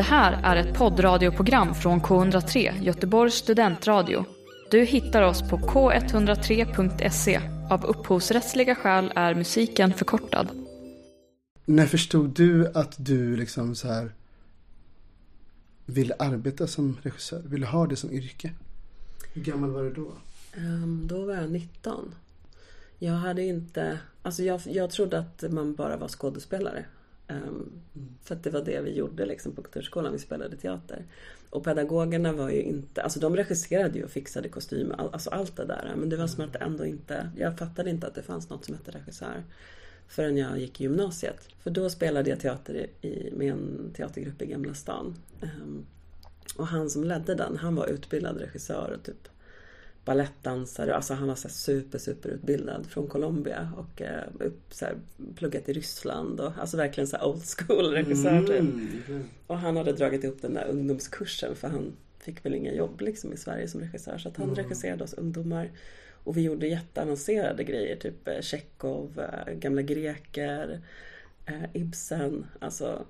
Det här är ett poddradioprogram från K103, Göteborgs studentradio. Du hittar oss på k103.se. Av upphovsrättsliga skäl är musiken förkortad. När förstod du att du liksom så här ville arbeta som regissör? Ville ha det som yrke? Hur gammal var du då? Um, då var jag 19. Jag hade inte, alltså jag, jag trodde att man bara var skådespelare. Um, mm. För att det var det vi gjorde liksom på Kulturskolan, vi spelade teater. Och pedagogerna var ju inte, alltså de regisserade ju och fixade kostymer, alltså allt det där. Men det var som att det ändå inte, jag fattade inte att det fanns något som hette regissör. Förrän jag gick i gymnasiet. För då spelade jag teater i, med en teatergrupp i Gamla stan. Um, och han som ledde den, han var utbildad regissör och typ balettdansare. Alltså han var så super, super utbildad från Colombia och eh, upp, så här, pluggat i Ryssland. Och, alltså verkligen så old school regissör typ. Mm. Och han hade dragit upp den där ungdomskursen för han fick väl inga jobb liksom i Sverige som regissör. Så att han mm. regisserade oss ungdomar. Och vi gjorde jätteavancerade grejer, typ eh, Tjechov, eh, gamla greker, eh, Ibsen. Alltså,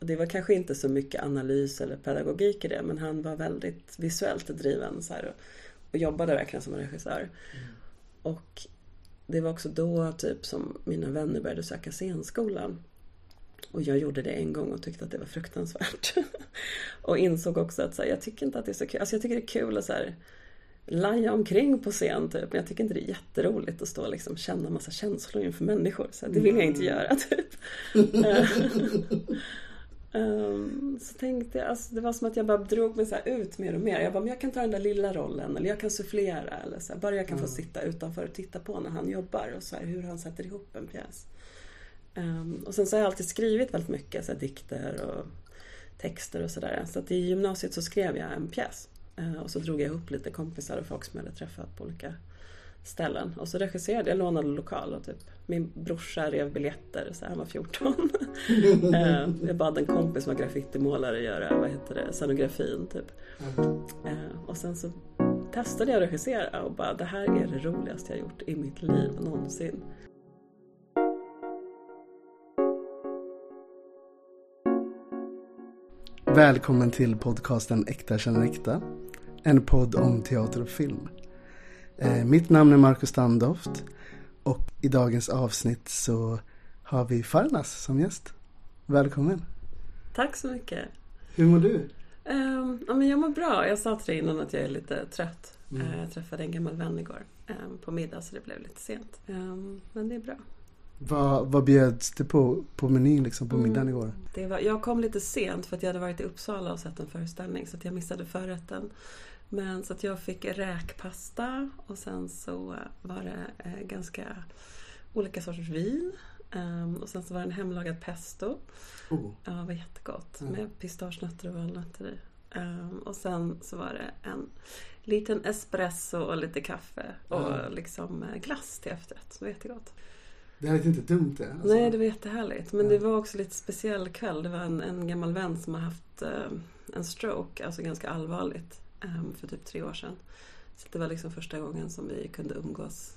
det var kanske inte så mycket analys eller pedagogik i det men han var väldigt visuellt driven. Så här, och jobbade verkligen som regissör. Mm. Och det var också då typ som mina vänner började söka scenskolan. Och jag gjorde det en gång och tyckte att det var fruktansvärt. och insåg också att så här, jag tycker inte att det är så kul. Alltså jag tycker det är kul att så här, laja omkring på scen typ. Men jag tycker inte det är jätteroligt att stå och liksom känna massa känslor inför människor. Så det vill jag inte mm. göra typ. Um, så tänkte jag, alltså det var som att jag bara drog mig så ut mer och mer. Jag bara, men jag kan ta den där lilla rollen eller jag kan sufflera eller så här, bara jag kan mm. få sitta utanför och titta på när han jobbar och så här, hur han sätter ihop en pjäs. Um, och sen så har jag alltid skrivit väldigt mycket, så här, dikter och texter och sådär. Så att i gymnasiet så skrev jag en pjäs. Uh, och så drog jag ihop lite kompisar och folk som jag hade träffat på olika ställen. Och så regisserade jag, lånade lokal och typ min brorsa rev biljetter, så han var 14. Eh, jag bad en kompis som var graffitimålare göra, vad heter det, scenografin typ. Eh, och sen så testade jag att regissera och bara det här är det roligaste jag gjort i mitt liv någonsin. Välkommen till podcasten Äkta känner äkta. En podd om teater och film. Eh, mitt namn är Marcus Standoft och i dagens avsnitt så har vi Farnas som gäst. Välkommen! Tack så mycket! Hur mår du? Um, ja, men jag mår bra. Jag sa till dig innan att jag är lite trött. Mm. Uh, jag träffade en gammal vän igår um, på middag så det blev lite sent. Um, men det är bra. Vad, vad bjöds det på, på menyn liksom på middagen mm. igår? Det var, jag kom lite sent för att jag hade varit i Uppsala och sett en föreställning så jag missade förrätten. Men så att jag fick räkpasta och sen så var det eh, ganska olika sorters vin. Um, och sen så var det en hemlagad pesto. Oh. Ja, det var jättegott. Mm. Med pistagenötter och valnötter i. Um, och sen så var det en liten espresso och lite kaffe. Och mm. liksom eh, glass till efterrätt. Så det var jättegott. Det är inte dumt det. Alltså. Nej, det var jättehärligt. Men det var också lite speciell kväll. Det var en, en gammal vän som har haft uh, en stroke, alltså ganska allvarligt. Ehm, för typ tre år sedan. Så det var liksom första gången som vi kunde umgås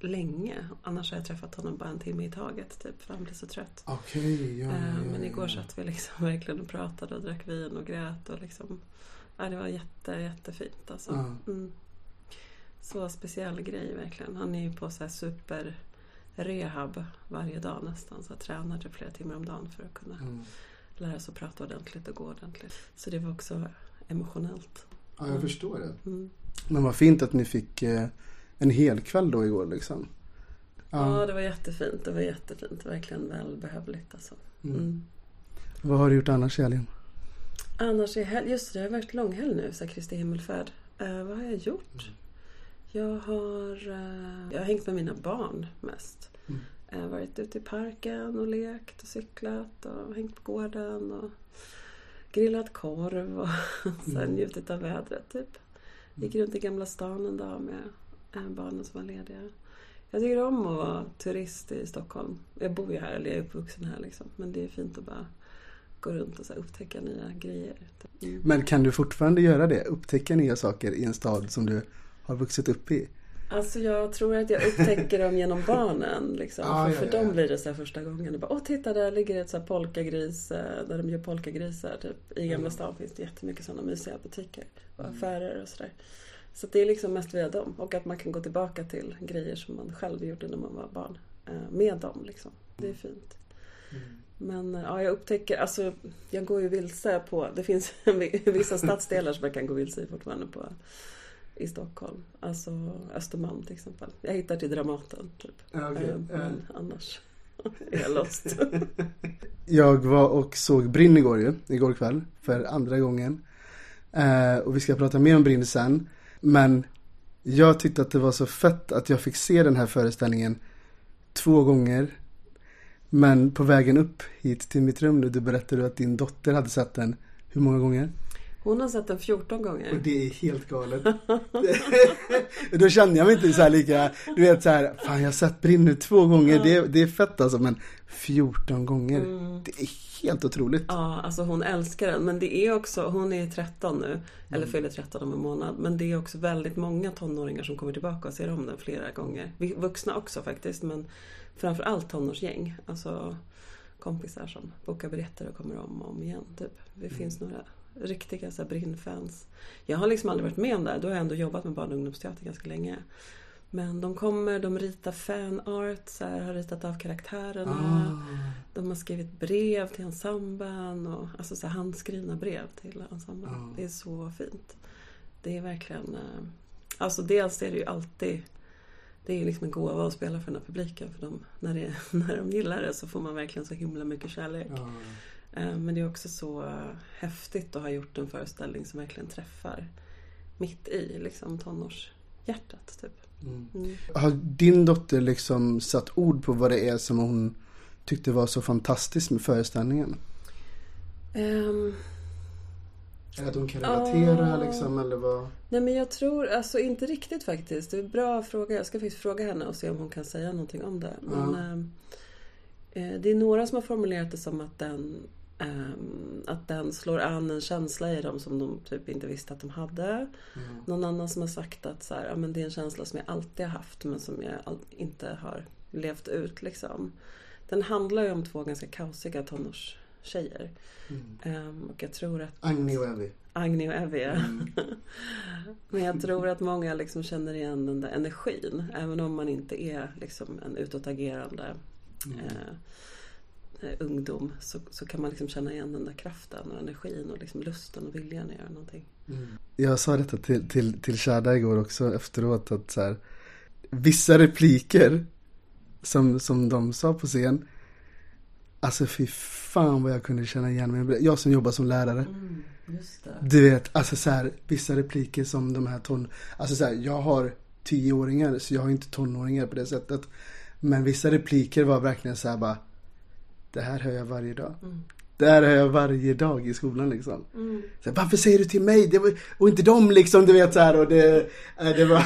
länge. Annars har jag träffat honom bara en timme i taget typ för han blev så trött. Okay, ja, ja, ja, Men igår satt vi liksom verkligen och pratade och drack vin och grät och liksom ja, det var jätte, jättefint alltså. Mm. Så speciell grej verkligen. Han är ju på så här super rehab varje dag nästan. Så jag tränar typ flera timmar om dagen för att kunna mm. lära sig att prata ordentligt och gå ordentligt. Så det var också emotionellt. Ja, jag förstår det. Mm. Men vad fint att ni fick eh, en hel kväll då igår liksom. Ja. ja, det var jättefint. Det var jättefint. Verkligen välbehövligt alltså. Mm. Mm. Vad har du gjort annars i helgen? Annars i helgen? Just det, det har varit långhelg nu, så Kristi himmelfärd. Uh, vad har jag gjort? Jag har, uh, jag har hängt med mina barn mest. Mm. Jag har varit ute i parken och lekt och cyklat och hängt på gården. Och grillat korv och så mm. njutit av vädret typ. Gick runt i Gamla stan en dag med eh, barnen som var lediga. Jag tycker om att vara turist i Stockholm. Jag bor ju här, eller jag är uppvuxen här liksom. Men det är fint att bara gå runt och så upptäcka nya grejer. Mm. Men kan du fortfarande göra det? Upptäcka nya saker i en stad som du har vuxit upp i? Alltså jag tror att jag upptäcker dem genom barnen. Liksom. Ah, för ja, för ja, dem ja. blir det så första gången. Och bara, Åh titta där ligger ett så här polkagris. eh, Där de gör polkagrisar. Typ. I Gamla Mm. stan finns det jättemycket sådana mysiga butiker. Och Mm. affärer och sådär. Så det är liksom mest via dem. Och att man kan gå tillbaka till grejer som man själv gjorde när man var barn. eh, Med dem liksom. Det är fint. Men eh, ja, jag upptäcker, alltså jag går ju vilse på, det finns vissa stadsdelar som jag kan gå vilse i fortfarande på i Stockholm. Alltså Östermalm till exempel. Jag hittar till Dramaten typ. Okej. Eh, Men annars är jag lost. Jag var och såg Brinn igår ju, igår kväll, för andra gången. Eh, och vi ska prata mer om Brinn sen. Men jag tyckte att det var så fett att jag fick se den här föreställningen två gånger. Men på vägen upp hit till mitt rum nu, du berättade att din dotter hade sett den. Hur många gånger? Hon har sett den 14 gånger. Och det är helt galet. Då känner jag mig inte så lika, du vet så här, fan jag har sett Brinn nu två gånger, det, är- det är fett alltså, men 14 gånger, det är helt otroligt. Ja, alltså hon älskar den. Men det är också, hon är 13 nu. Eller Mm. fyller 13 om en månad. Men det är också väldigt många tonåringar som kommer tillbaka och ser om den flera gånger. Vi vuxna också faktiskt. Men framförallt tonårsgäng. Alltså kompisar som bokar biljetter och kommer om och om igen. Typ. Det Mm. finns några riktiga så här, Brinn-fans. Jag har liksom aldrig varit med om det här. Då har jag ändå jobbat med barn och ungdomsteater ganska länge. Men de kommer, de ritar fanart, så här, har ritat av karaktärerna. Ah. De har skrivit brev till ensemblen och alltså så här handskrivna brev till ensemblen. Ja. Det är så fint. Det är verkligen... eh, Alltså dels är det ju alltid... Det är ju liksom en gåva att spela för den här publiken. För de, när, det, när de gillar det så får man verkligen så himla mycket kärlek. Ja. Eh, Men det är också så häftigt att ha gjort en föreställning som verkligen träffar mitt i liksom tonårshjärtat. Typ. Mm. Mm. Har din dotter liksom satt ord på vad det är som hon tyckte var så fantastiskt med föreställningen? Ehm, Eller att hon kan relatera Ja. liksom, eller vad? Nej men jag tror alltså inte riktigt faktiskt. Det är en bra fråga. Jag ska faktiskt fråga henne och se om hon kan säga någonting om det. Men, ehm, eh, det är några som har formulerat det som att den, ehm, att den slår an en känsla i dem som de typ inte visste att de hade. Mm. Någon annan som har sagt att så här, ja, men det är en känsla som jag alltid har haft men som jag inte har levt ut. Liksom. Den handlar ju om två ganska kaosiga tonårstjejer. Mm. Ehm, och jag tror att Agni och Evy. Agni och ja. Mm. Men jag tror att många liksom känner igen den där energin. Även om man inte är liksom en utåtagerande Mm. eh, ungdom så, så kan man liksom känna igen den där kraften och energin och liksom lusten och viljan att göra någonting. Mm. Jag sa detta till, till, till Shada igår också efteråt att så här, vissa repliker som, som de sa på scen Alltså fy fan vad jag kunde känna igen mig. Jag som jobbar som lärare. det. Du vet, alltså så här, vissa repliker som de här ton... Alltså så här, jag har tioåringar så jag har inte tonåringar på det sättet. Men vissa repliker var verkligen så här bara Det här hör jag varje dag. Mm. Det här hör jag varje dag i skolan liksom. Mm. Så här, Varför säger du till mig? Var, och inte dem liksom, du vet så här och det, äh, det var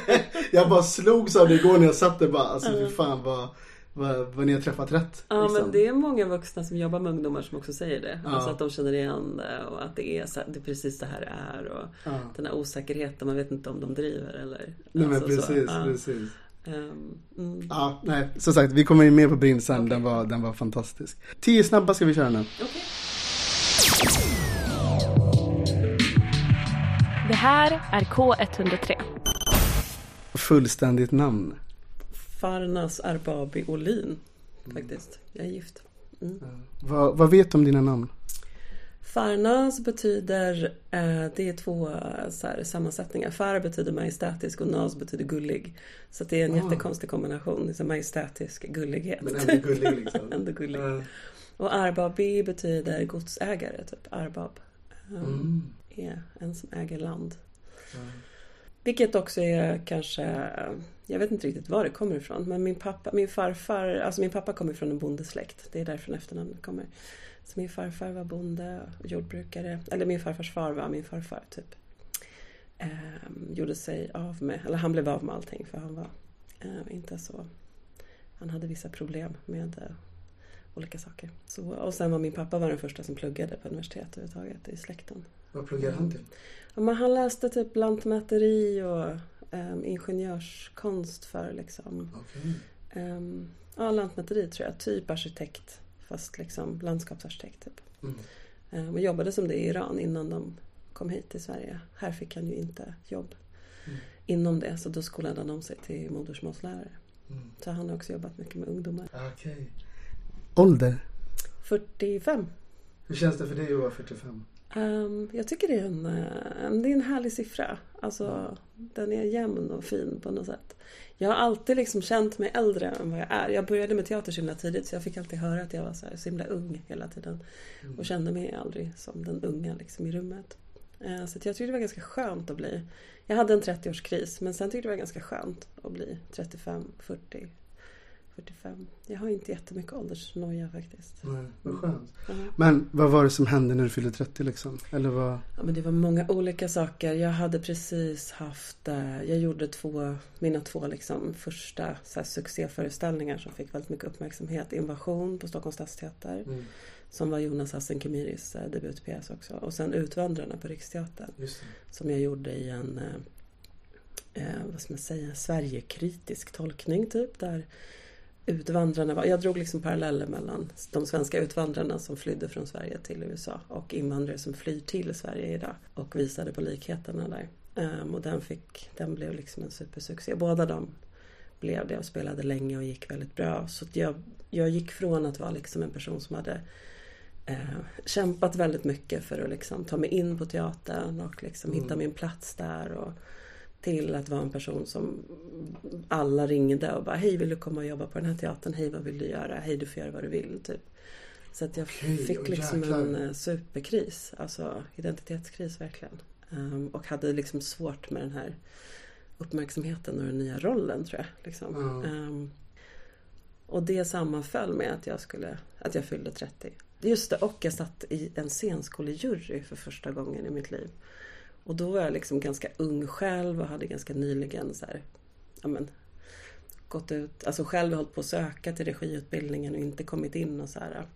Jag bara slogs av det igår när jag satt där bara, alltså fy fan vad, vad, vad ni har träffat rätt. Ja liksom. men det är många vuxna som jobbar med ungdomar som också säger det. Ja. Alltså att de känner igen det och att det är, så, det är precis det här det är. Och Ja. den här osäkerheten, man vet inte om de driver eller... Nej men alltså så. precis, Ja. precis. Ehm, mm. Ja, nej, som sagt, vi kommer in mer på Brinn sen. Okej. Den, var, den var fantastisk. Tio snabba ska vi köra nu. Okej. Det här är K103. Fullständigt namn. Farnas Arbabi Olin faktiskt. Jag är gift. Mm. Vad, vad vet du om dina namn? Farnas betyder, eh, det är två eh, så här, sammansättningar. Far betyder majestätisk och nas betyder gullig. Så det är en Ah. jättekonstig kombination. Liksom majestätisk gullighet. Men ändå gullig liksom. Ändå gullig. Eh, Och Arbabi betyder godsägare, typ. Arbab. Um, Mm. är en som äger land. Ja. Vilket också är kanske, jag vet inte riktigt var det kommer ifrån. Men min pappa, min farfar, alltså min pappa kommer från en bondesläkt. Det är därifrån efternamnet kommer. Så min farfar var bonde och jordbrukare. Eller min farfars far var min farfar typ. Ehm, gjorde sig av med, eller han blev av med allting för han var eh, inte så... Han hade vissa problem med eh, olika saker. Så, och sen var min pappa var den första som pluggade på universitet överhuvudtaget i släkten. Vad pluggar han till? Ja, men han läste typ lantmäteri och um, ingenjörskonst för liksom Okej. um, ja, lantmäteri tror jag. Typ arkitekt fast liksom landskapsarkitekt typ. Mm. Um, och jobbade som det i Iran innan de kom hit till Sverige. Här fick han ju inte jobb Mm. inom det så då skolade han om sig till modersmålslärare. Mm. Så han har också jobbat mycket med ungdomar. Okej. Ålder? 45. Hur känns det för dig att vara 45? Ehm, jag tycker det är, en, eh, det är en härlig siffra. Alltså, Den är jämn och fin på något sätt. Jag har alltid liksom känt mig äldre än vad jag är. Jag började med teater så himla tidigt så jag fick alltid höra att jag var så, här, så himla ung hela tiden. Mm. Och kände mig aldrig som den unga liksom, i rummet. Eh, Så jag tyckte det var ganska skönt att bli... Jag hade en 30-årskris men sen tyckte jag det var ganska skönt att bli 35, 40, 45. Jag har inte jättemycket åldersnoja faktiskt. Nej, vad skönt. Ja. Men vad var det som hände när du fyllde 30 liksom? Eller vad? Ja, men det var många olika saker. Jag hade precis haft, eh, jag gjorde två, mina två liksom första så här, succéföreställningar som fick väldigt mycket uppmärksamhet. Invasion på Stockholms stadsteater. Mm. Som var Jonas Hassen Kemiris eh, debutpjäs också. Och sen Utvandrarna på Riksteatern. Som jag gjorde i en, eh, eh, vad ska man säga, Sverigekritisk tolkning typ. Där utvandrarna var, jag drog liksom paralleller mellan de svenska utvandrarna som flydde från Sverige till USA och invandrare som flyr till Sverige idag. Och visade på likheterna där. Ehm, och den, fick, den blev liksom en supersuccé. Båda de blev det och spelade länge och gick väldigt bra. Så jag, jag gick från att vara liksom en person som hade eh, kämpat väldigt mycket för att liksom ta mig in på teatern och liksom Mm. hitta min plats där. Och, till att vara en person som alla ringde och bara Hej vill du komma och jobba på den här teatern? Hej vad vill du göra? Hej du får göra vad du vill. Typ. Så att jag Okej, fick liksom jäklar. en eh, superkris. Alltså identitetskris verkligen. Ehm, och hade liksom svårt med den här uppmärksamheten och den nya rollen tror jag. Liksom. Ja. Ehm, och det sammanföll med att jag, skulle, att jag fyllde 30. Just det, och jag satt i en scenskolejury för första gången i mitt liv. Och då var jag liksom ganska ung själv och hade ganska nyligen så här, ja men, gått ut, alltså själv hållit på att söka till regiutbildningen och inte kommit in och så här.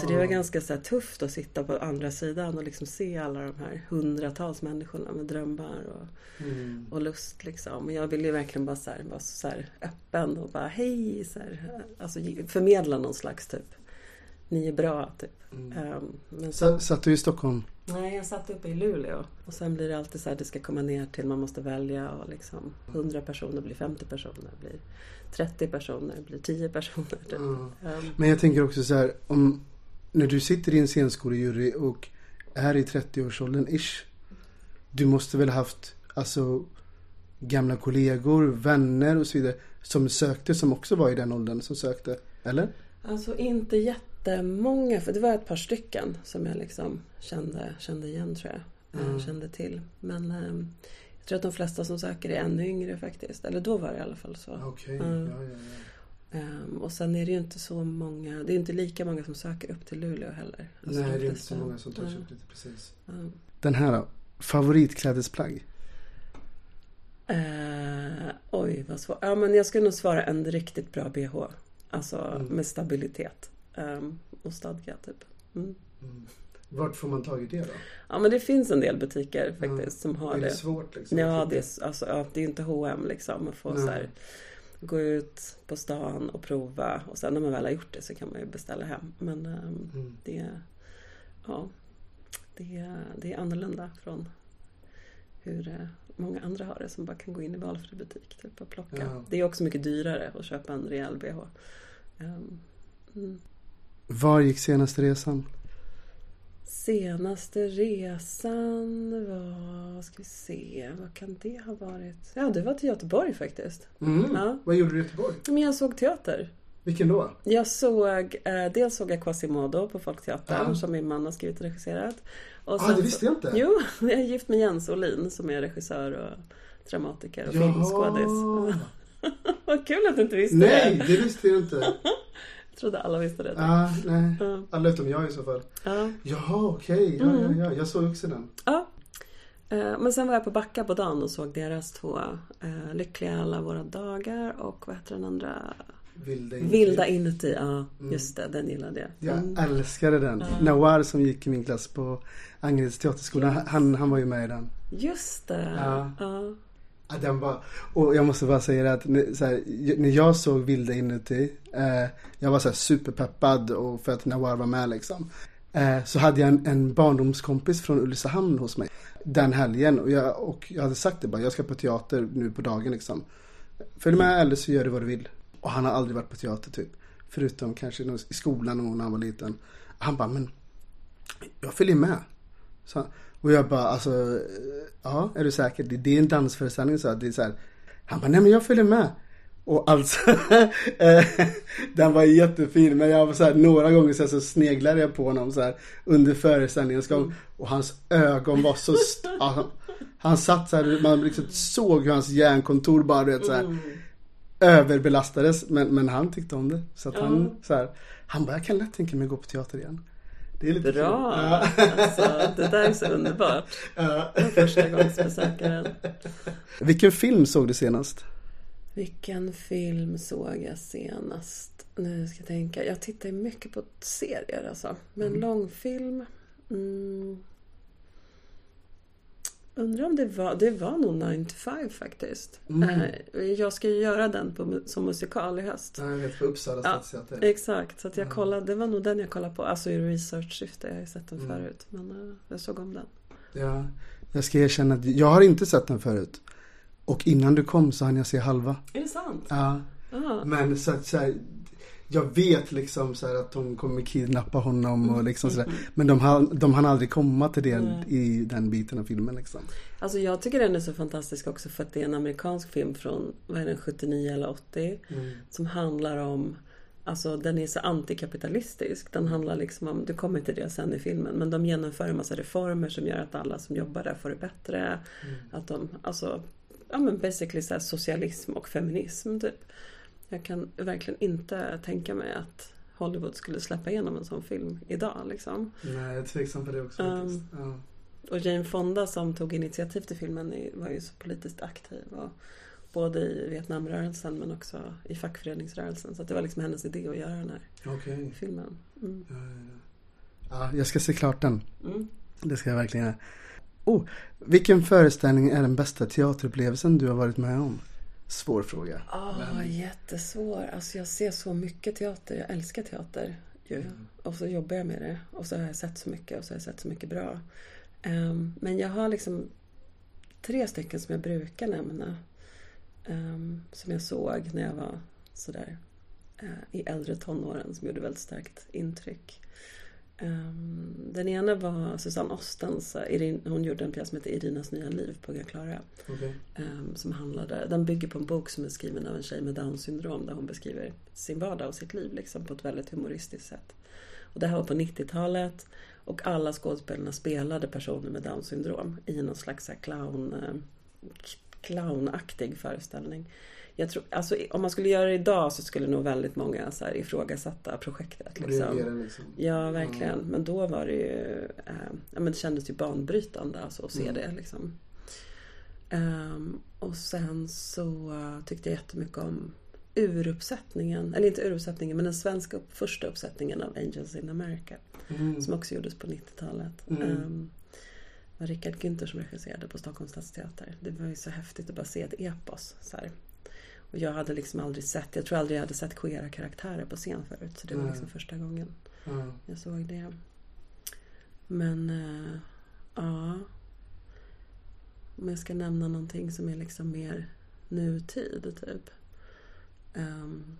Så det var ganska så tufft att sitta på andra sidan och liksom se alla de här hundratals människorna med drömmar och, Mm. och lust liksom. Och jag ville ju verkligen bara så här, vara så öppen och bara hej, så här, alltså förmedla någon slags typ ni är bra typ. Mm. Ehm, men Så, satt du i Stockholm? nej, jag satt uppe i Luleå. Och sen blir det alltid så här, det ska komma ner till man måste välja och liksom 100 personer blir 50 personer, blir 30 personer, blir 10 personer. Typ. Ehm, Men jag tänker också så här, om när du sitter i en scenskolejury och är i 30-årsåldern ish. Du måste väl haft alltså gamla kollegor, vänner och så vidare som sökte som också var i den åldern som sökte? Eller? Alltså inte jättemånga, för det var ett par stycken som jag liksom kände, kände igen tror jag. eh, Mm. Kände till. Men ehm, jag tror att de flesta som söker är ännu yngre faktiskt. Eller då var det i alla fall så. Okej, Mm. ja, ja, ja. Ehm, och sen är det ju inte så många, det är inte lika många som söker upp till Luleå heller. Alltså, Nej, de det är inte så många som tar sig upp dit precis. Den här då? Favoritklädesplagg? Eh, oj, vad svårt. Ja, men jag skulle nog svara en riktigt bra bh. Alltså Mm. med stabilitet. Ehm, och stadga typ. Mm. Mm. Vart får man tag i det då? Ja men det finns en del butiker faktiskt Mm. som har är det det. svårt liksom? Ja, det är, alltså, ja, det är inte H&M liksom. Man får Nej. så här, gå ut på stan och prova och sen när man väl har gjort det så kan man ju beställa hem. Men ehm, Mm. det, ja, det, det är annorlunda från hur eh, många andra har det som bara kan gå in i valfri butik typ, och plocka. Ja. Det är också mycket dyrare att köpa en rejäl bh. Ehm, mm. Var gick senaste resan? Senaste resan var, ska vi se, vad kan det ha varit? Ja, det var till Göteborg faktiskt. Mm. Ja. Vad gjorde du i Göteborg? Men jag såg teater. Vilken då? Jag såg, eh, dels såg jag Quasimodo på Folkteatern Ja. som min man har skrivit och regisserat. Och Ah, det visste jag inte. Jo, jag är gift med Jens Olin som är regissör och dramatiker och filmskådis. Vad kul att du inte visste Nej, det. det visste jag inte. Jag trodde alla visste det. Ah, nej. Ja. Alla utom jag i så fall. Ja. Jaha, okej. Ja, Mm. ja, ja. Jag såg också den. Ja. Eh, Men sen var jag på Backa på dagen och såg deras två eh, Lyckliga alla våra dagar och vad heter den andra? Vilda inuti. Vilda inuti. Ja, Mm. just det. Den gillade jag. Jag Mm. älskade den. Ja. Nawar som gick i min klass på Angereds teaterskola, han, han var ju med i den. Just det. Ja. Ja. Ja, den var, och jag måste bara säga det att när, så här, när jag såg Vilda inuti, eh, jag var så här superpeppad och för att Nawar var med liksom. Eh, så hade jag en, en barndomskompis från Ulricehamn hos mig den helgen och jag, och jag hade sagt det bara, jag ska på teater nu på dagen liksom. Följ med eller så gör du vad du vill. Och han har aldrig varit på teater typ. Förutom kanske i skolan när han var liten. Han bara, men jag följer med. Så, och jag bara, alltså, ja, är du säker? Det, det är en dansföreställning så det är så här. Han bara, nej men jag följer med. Och alltså, eh, den var jättefin men jag var så här, några gånger så, här, så sneglade jag på honom så här under föreställningens gång. Och hans ögon var så, han, han satt så här, man liksom såg hur hans hjärnkontor bara vet, så här, mm. överbelastades. Men, men han tyckte om det. Så att han, så här, han bara, jag kan lätt tänka mig att gå på teater igen. Det är lite Bra! Ja. Alltså, det där är så underbart. Ja. Första gångsbesökaren. Vilken film såg du senast? Vilken film såg jag senast? Nu ska jag tänka. Jag tittar mycket på serier alltså. Men mm. långfilm. Mm. Undrar om det var, det var nog 9 to 5 faktiskt. Mm. Eh, jag ska ju göra den på, som musikal i höst. Ja, jag vet, på Uppsala stadsteater. Ja, exakt, så att jag kollade, det var nog den jag kollade på. Alltså i research-syfte, jag har ju sett den mm. förut. Men uh, jag såg om den. Ja, jag ska erkänna att jag har inte sett den förut. Och innan du kom så hann jag se halva. Är det sant? Ja. Aha. Men så att så här, jag vet liksom så att de kommer kidnappa honom och liksom sådär. Mm. Men de hann, de hann aldrig komma till det mm. i den biten av filmen liksom. Alltså jag tycker den är så fantastisk också för att det är en amerikansk film från, vad är den, 79 eller 80. Mm. Som handlar om Alltså den är så antikapitalistisk. Den handlar liksom om, du kommer till det sen i filmen, men de genomför en massa reformer som gör att alla som jobbar där får det bättre. Mm. Att de, alltså, ja men basically så socialism och feminism typ. Jag kan verkligen inte tänka mig att Hollywood skulle släppa igenom en sån film idag. Liksom. Nej, jag är tveksam på det också um, ja. Och Jane Fonda som tog initiativ till filmen var ju så politiskt aktiv. Och både i Vietnamrörelsen men också i fackföreningsrörelsen. Så det var liksom hennes idé att göra den här okay. filmen. Mm. Ja, ja, ja. jag ska se klart den. Mm. Det ska jag verkligen göra. Oh, vilken föreställning är den bästa teaterupplevelsen du har varit med om? Svår fråga. Oh, men... Jättesvår. Alltså jag ser så mycket teater. Jag älskar teater. Ju. Mm. Och så jobbar jag med det. Och så har jag sett så mycket och så har jag sett så mycket bra. Um, men jag har liksom tre stycken som jag brukar nämna. Um, som jag såg när jag var sådär uh, i äldre tonåren som gjorde väldigt starkt intryck. Um, den ena var Susanne Ostens, Irin, hon gjorde en pjäs som heter Irinas nya liv på Ga Clara. Okay. Um, som handlade, den bygger på en bok som är skriven av en tjej med Downs syndrom där hon beskriver sin vardag och sitt liv liksom, på ett väldigt humoristiskt sätt. Och det här var på 90-talet och alla skådespelarna spelade personer med Downs syndrom i någon slags clown, uh, clownaktig föreställning jag tror, alltså, om man skulle göra det idag så skulle nog väldigt många så här, ifrågasätta projektet. Liksom. liksom. Ja, verkligen. Mm. Men då var det ju... Eh, ja, men det kändes ju banbrytande alltså, att se mm. det. Liksom. Um, och sen så tyckte jag jättemycket om uruppsättningen, eller inte uruppsättningen men den svenska upp, första uppsättningen av Angels in America. Mm. Som också gjordes på 90-talet. Mm. Um, var Richard Günther som regisserade på Stockholms stadsteater. Det var ju så häftigt att bara se ett epos. Så här. Och jag hade liksom aldrig sett, jag tror aldrig jag hade sett queera karaktärer på scen förut. Så det var liksom första gången mm. jag såg det. Men äh, ja. Om jag ska nämna någonting som är liksom mer nutid typ. Um,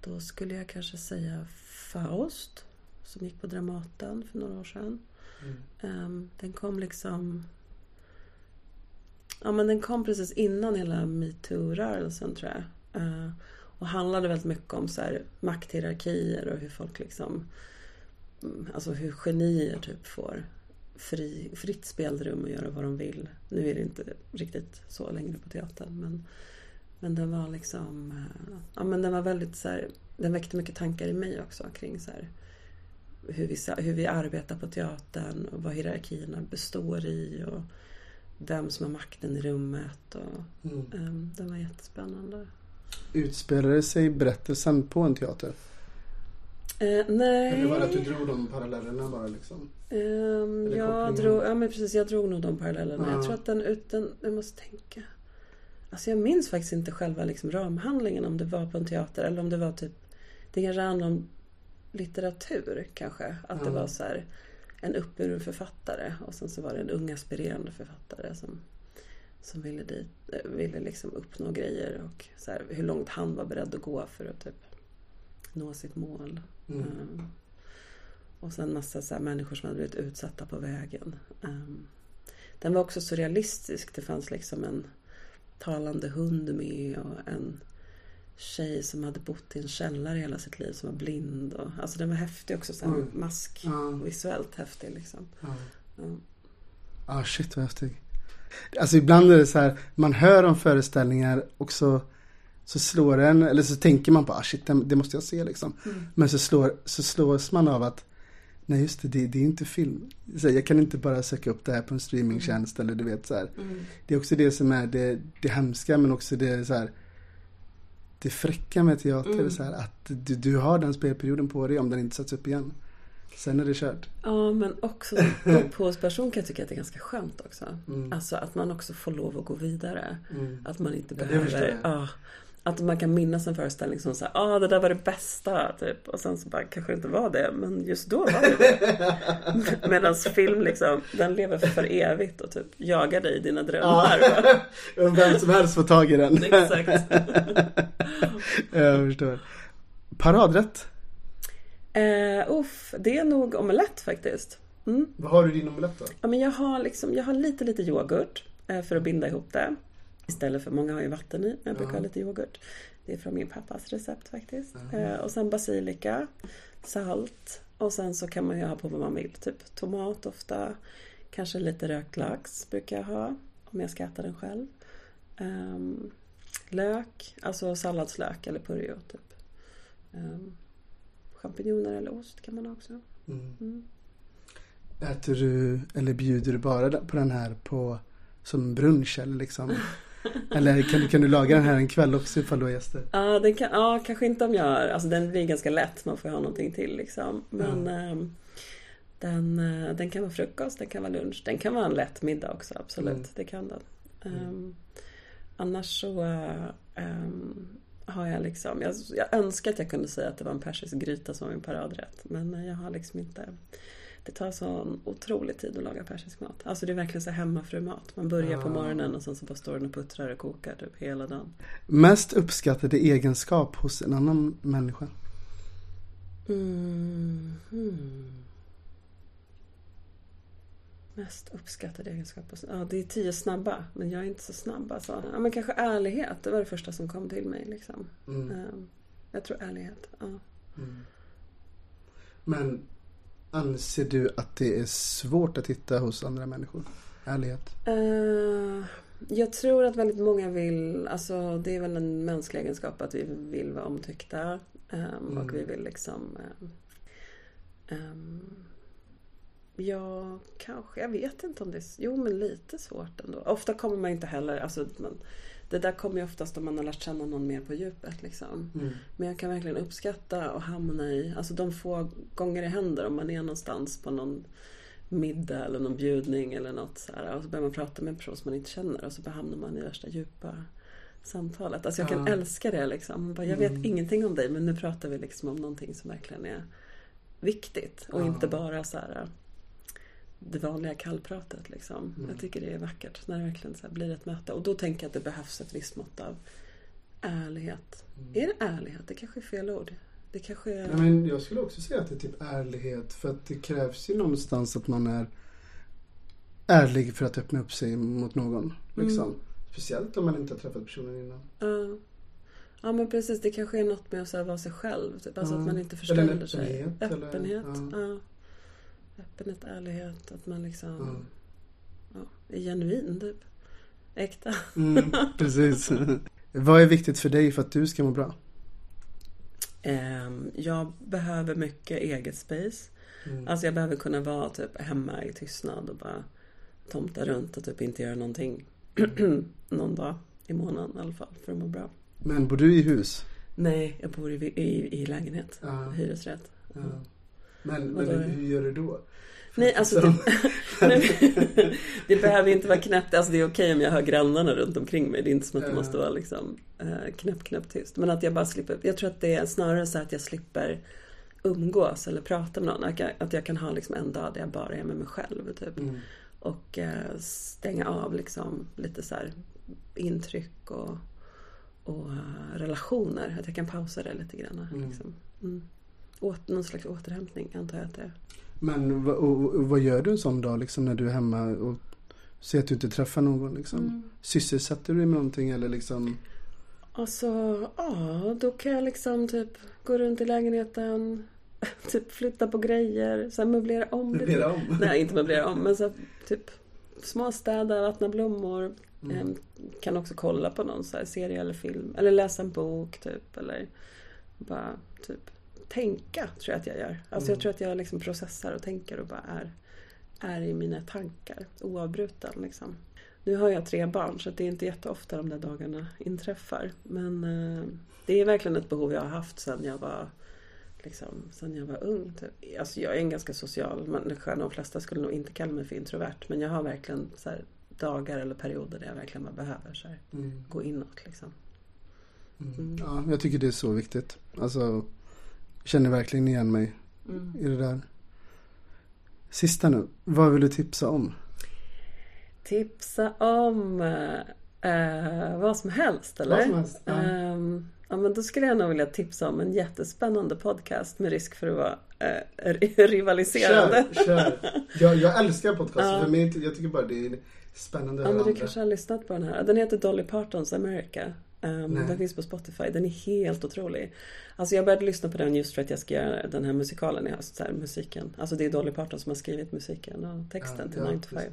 då skulle jag kanske säga Faust. Som gick på Dramaten för några år sedan. Mm. Um, den kom liksom Ja men den kom precis innan hela metoo-rörelsen tror jag. Uh, och handlade väldigt mycket om så här, makthierarkier och hur folk liksom mm, Alltså hur genier typ får fri, fritt spelrum och göra vad de vill. Nu är det inte riktigt så längre på teatern men Men den var liksom uh, Ja men den var väldigt så här, Den väckte mycket tankar i mig också kring så här, hur vi, hur vi arbetar på teatern och vad hierarkierna består i. Och, vem som har makten i rummet. Och, mm. um, den var jättespännande. Utspelade sig berättelsen på en teater? Eh, nej. Eller var det att du drog de parallellerna bara liksom? Ehm, Eller jag drog, ja men precis, jag drog nog de parallellerna. Ja. Jag tror att den utan, jag måste tänka. Alltså jag minns faktiskt inte själva liksom ramhandlingen om det var på en teater eller om det var typ Det kanske handlade om litteratur kanske. Att det Ja. var så här en uppburen författare och sen så var det en ung aspirerande författare som som ville, dit, eh, ville liksom uppnå grejer och så här, hur långt han var beredd att gå för att typ nå sitt mål. Mm. Ehm, och sen massa så människor som hade blivit utsatta på vägen. Ehm, den var också så realistisk. Det fanns liksom en talande hund med och en tjej som hade bott i en källare hela sitt liv som var blind. Och, alltså den var häftig också, så Oj. mask. Ja. Visuellt häftig liksom. Ja. Ja. Ah shit vad häftig. Alltså ibland är det så här, man hör om föreställningar och så, så slår en, eller så tänker man på ah shit det, måste jag se liksom. Men så, slår, så slås man av att nej just det, det, det är inte film. Så jag kan inte bara söka upp det här på en streamingtjänst eller du vet så här. Mm. Det är också det som är det, det hemska men också det så här det fräcka med teater Mm. är så här att du, du har den spelperioden på dig om den inte sätts upp igen. Sen är det kört. Ja, men också som upphovsperson kan jag tycka att det är ganska skönt också. Mm. Alltså att man också får lov att gå vidare. Mm. Att man inte Ja, behöver... Ja, att man kan minnas en föreställning som säger ah det där var det bästa typ. Och sen så bara kanske det inte var det. Men just då var det det. Medan film liksom, den lever för evigt och typ jagar dig i dina drömmar. Och vem som helst får tag i den. Exakt. jag förstår. Paradrätt. Eh, uff, det är nog omelett faktiskt. Mm. Vad har du i din omelett då? Ja, men jag har, liksom, jag har lite, lite yoghurt eh, för att binda ihop det. Istället för, många har ju vatten i, men jag brukar ha lite yoghurt. Det är från min pappas recept faktiskt. Eh, och sen basilika, salt och sen så kan man ju ha på vad man vill. Typ tomat ofta, kanske lite rökt lax brukar jag ha om jag ska äta den själv. Ehm, lök, alltså salladslök eller purjo typ. Um, champinjoner eller ost kan man ha också. Mm. Mm. Äter du, eller bjuder du bara på den här på som brunch eller liksom? eller kan du, kan du laga den här en kväll också ifall du har gäster? Ja, den kan, ja, kanske inte om jag har, alltså den blir ganska lätt, man får ha någonting till liksom. Men ehm, den, eh, den kan vara frukost, den kan vara lunch, den kan vara en lätt middag också, absolut. Mm. Det kan den. Ehm, annars så ehm, har jag liksom, jag, jag önskar att jag kunde säga att det var en persisk gryta som var min paradrätt. Men eh, jag har liksom inte det tar sån otrolig tid att laga persisk mat. Alltså det är verkligen så hemmafrumat. Man börjar på morgonen och sen så bara står den och puttrar och kokar typ hela dagen. Mest uppskattade egenskap hos en annan människa? Mm. Hmm. Mest uppskattade egenskap? hos- Ja, det är tio snabba. Men jag är inte så snabb alltså. Ja, men kanske ärlighet. Det var det första som kom till mig liksom. Mm. Ehm, Jag tror ärlighet. Ja. Mm. Men anser du att det är svårt att hitta hos andra människor? Ärlighet? Eh, Jag tror att väldigt många vill, alltså det är väl en mänsklig egenskap att vi vill vara omtyckta. ehm, Mm. Och vi vill liksom ehm, ehm, Ja, kanske. Jag vet inte om det är... Jo, men lite svårt ändå. Ofta kommer man inte heller... Alltså, man, det där kommer ju oftast om man har lärt känna någon mer på djupet. Liksom. Mm. Men jag kan verkligen uppskatta och hamna i... Alltså de få gånger det händer om man är någonstans på någon middag eller någon bjudning eller något så här, och så börjar man prata med en person som man inte känner och så hamnar man i värsta djupa samtalet. Alltså jag kan Ja. älska det liksom. Bara, jag Mm. vet ingenting om dig men nu pratar vi liksom om någonting som verkligen är viktigt och Ja. inte bara så här det vanliga kallpratet liksom. Mm. Jag tycker det är vackert när det verkligen så blir ett möte. Och då tänker jag att det behövs ett visst mått av ärlighet. Mm. Är det ärlighet? Det kanske är fel ord. Det kanske är... Nej, men jag skulle också säga att det är typ ärlighet. För att det krävs ju någonstans att man är ärlig för att öppna upp sig mot någon. Liksom. Mm. Speciellt om man inte har träffat personen innan. Ja. Ja men precis, det kanske är något med att vara sig själv. Typ. Alltså Ja. att man inte förställer sig. öppenhet, eller- Öppenhet. ja. Öppenhet, ärlighet. Att man liksom Ja. ja, är genuin typ. Äkta. Mm, precis. Vad är viktigt för dig för att du ska må bra? Ehm, jag behöver mycket eget space. Mm. Alltså jag behöver kunna vara typ hemma i tystnad och bara tomta runt och typ inte göra någonting någon dag i månaden i alla fall för att må bra. Men bor du i hus? Nej, jag bor i, i, i lägenhet. Ja. Hyresrätt. Ja. Men, men då hur gör du då? Nej, alltså det, det behöver inte vara knäppt. Alltså det är okej om jag hör grannarna runt omkring mig. Det är inte som att det måste vara liksom eh, knäpp, knäpp tyst. Men att jag bara slipper. Jag tror att det är snarare så att jag slipper umgås eller prata med någon. Att jag, att jag kan ha liksom en dag där jag bara är med mig själv. Typ. Mm. Och eh, stänga av liksom lite så intryck och, och eh, relationer. Att jag kan pausa det lite grann. Mm. Liksom. Mm. Åt, någon slags återhämtning antar jag att det är. Men vad- gör du en sån dag liksom när du är hemma och ser att du inte träffar någon liksom? Mm. Sysselsätter du dig med någonting eller liksom? Alltså, ja, då kan jag liksom typ gå runt i lägenheten, typ flytta på grejer, så här möblera om lite. Möblera om? Nej, inte möblera om, men så här, typ småstäda, vattna blommor. Mm. Em, Kan också kolla på någon så här serie eller film. Eller läsa en bok typ. Eller bara typ tänka tror jag att jag gör. Alltså Mm. jag tror att jag liksom processar och tänker och bara är, är i mina tankar oavbruten liksom. Nu har jag tre barn så det är inte jätteofta de där dagarna inträffar. Men eh, det är verkligen ett behov jag har haft sedan jag var liksom, sen jag var ung. Typ. Alltså jag är en ganska social människa. De flesta skulle nog inte kalla mig för introvert. Men jag har verkligen så här, dagar eller perioder där jag verkligen bara behöver så här, Mm. gå inåt. Liksom. Mm. Ja, jag tycker det är så viktigt. Alltså, känner verkligen igen mig Mm. i det där. Sista nu, vad vill du tipsa om? Tipsa om eh, vad som helst eller? Vad som helst, ja. Ehm, ja men då skulle jag nog vilja tipsa om en jättespännande podcast med risk för att vara eh, rivaliserande. Kör, kör. Jag, jag älskar podcast. Ja. För mig, jag tycker bara det är spännande Ja men du andra. kanske har lyssnat på den här. Den heter Dolly Partons America. Um, den finns på Spotify. Den är helt otrolig. Alltså jag började lyssna på den just för att jag ska göra den här musikalen i höst. Så här, musiken. Alltså det är Dolly Parton som har skrivit musiken och texten till 9 to 5. precis.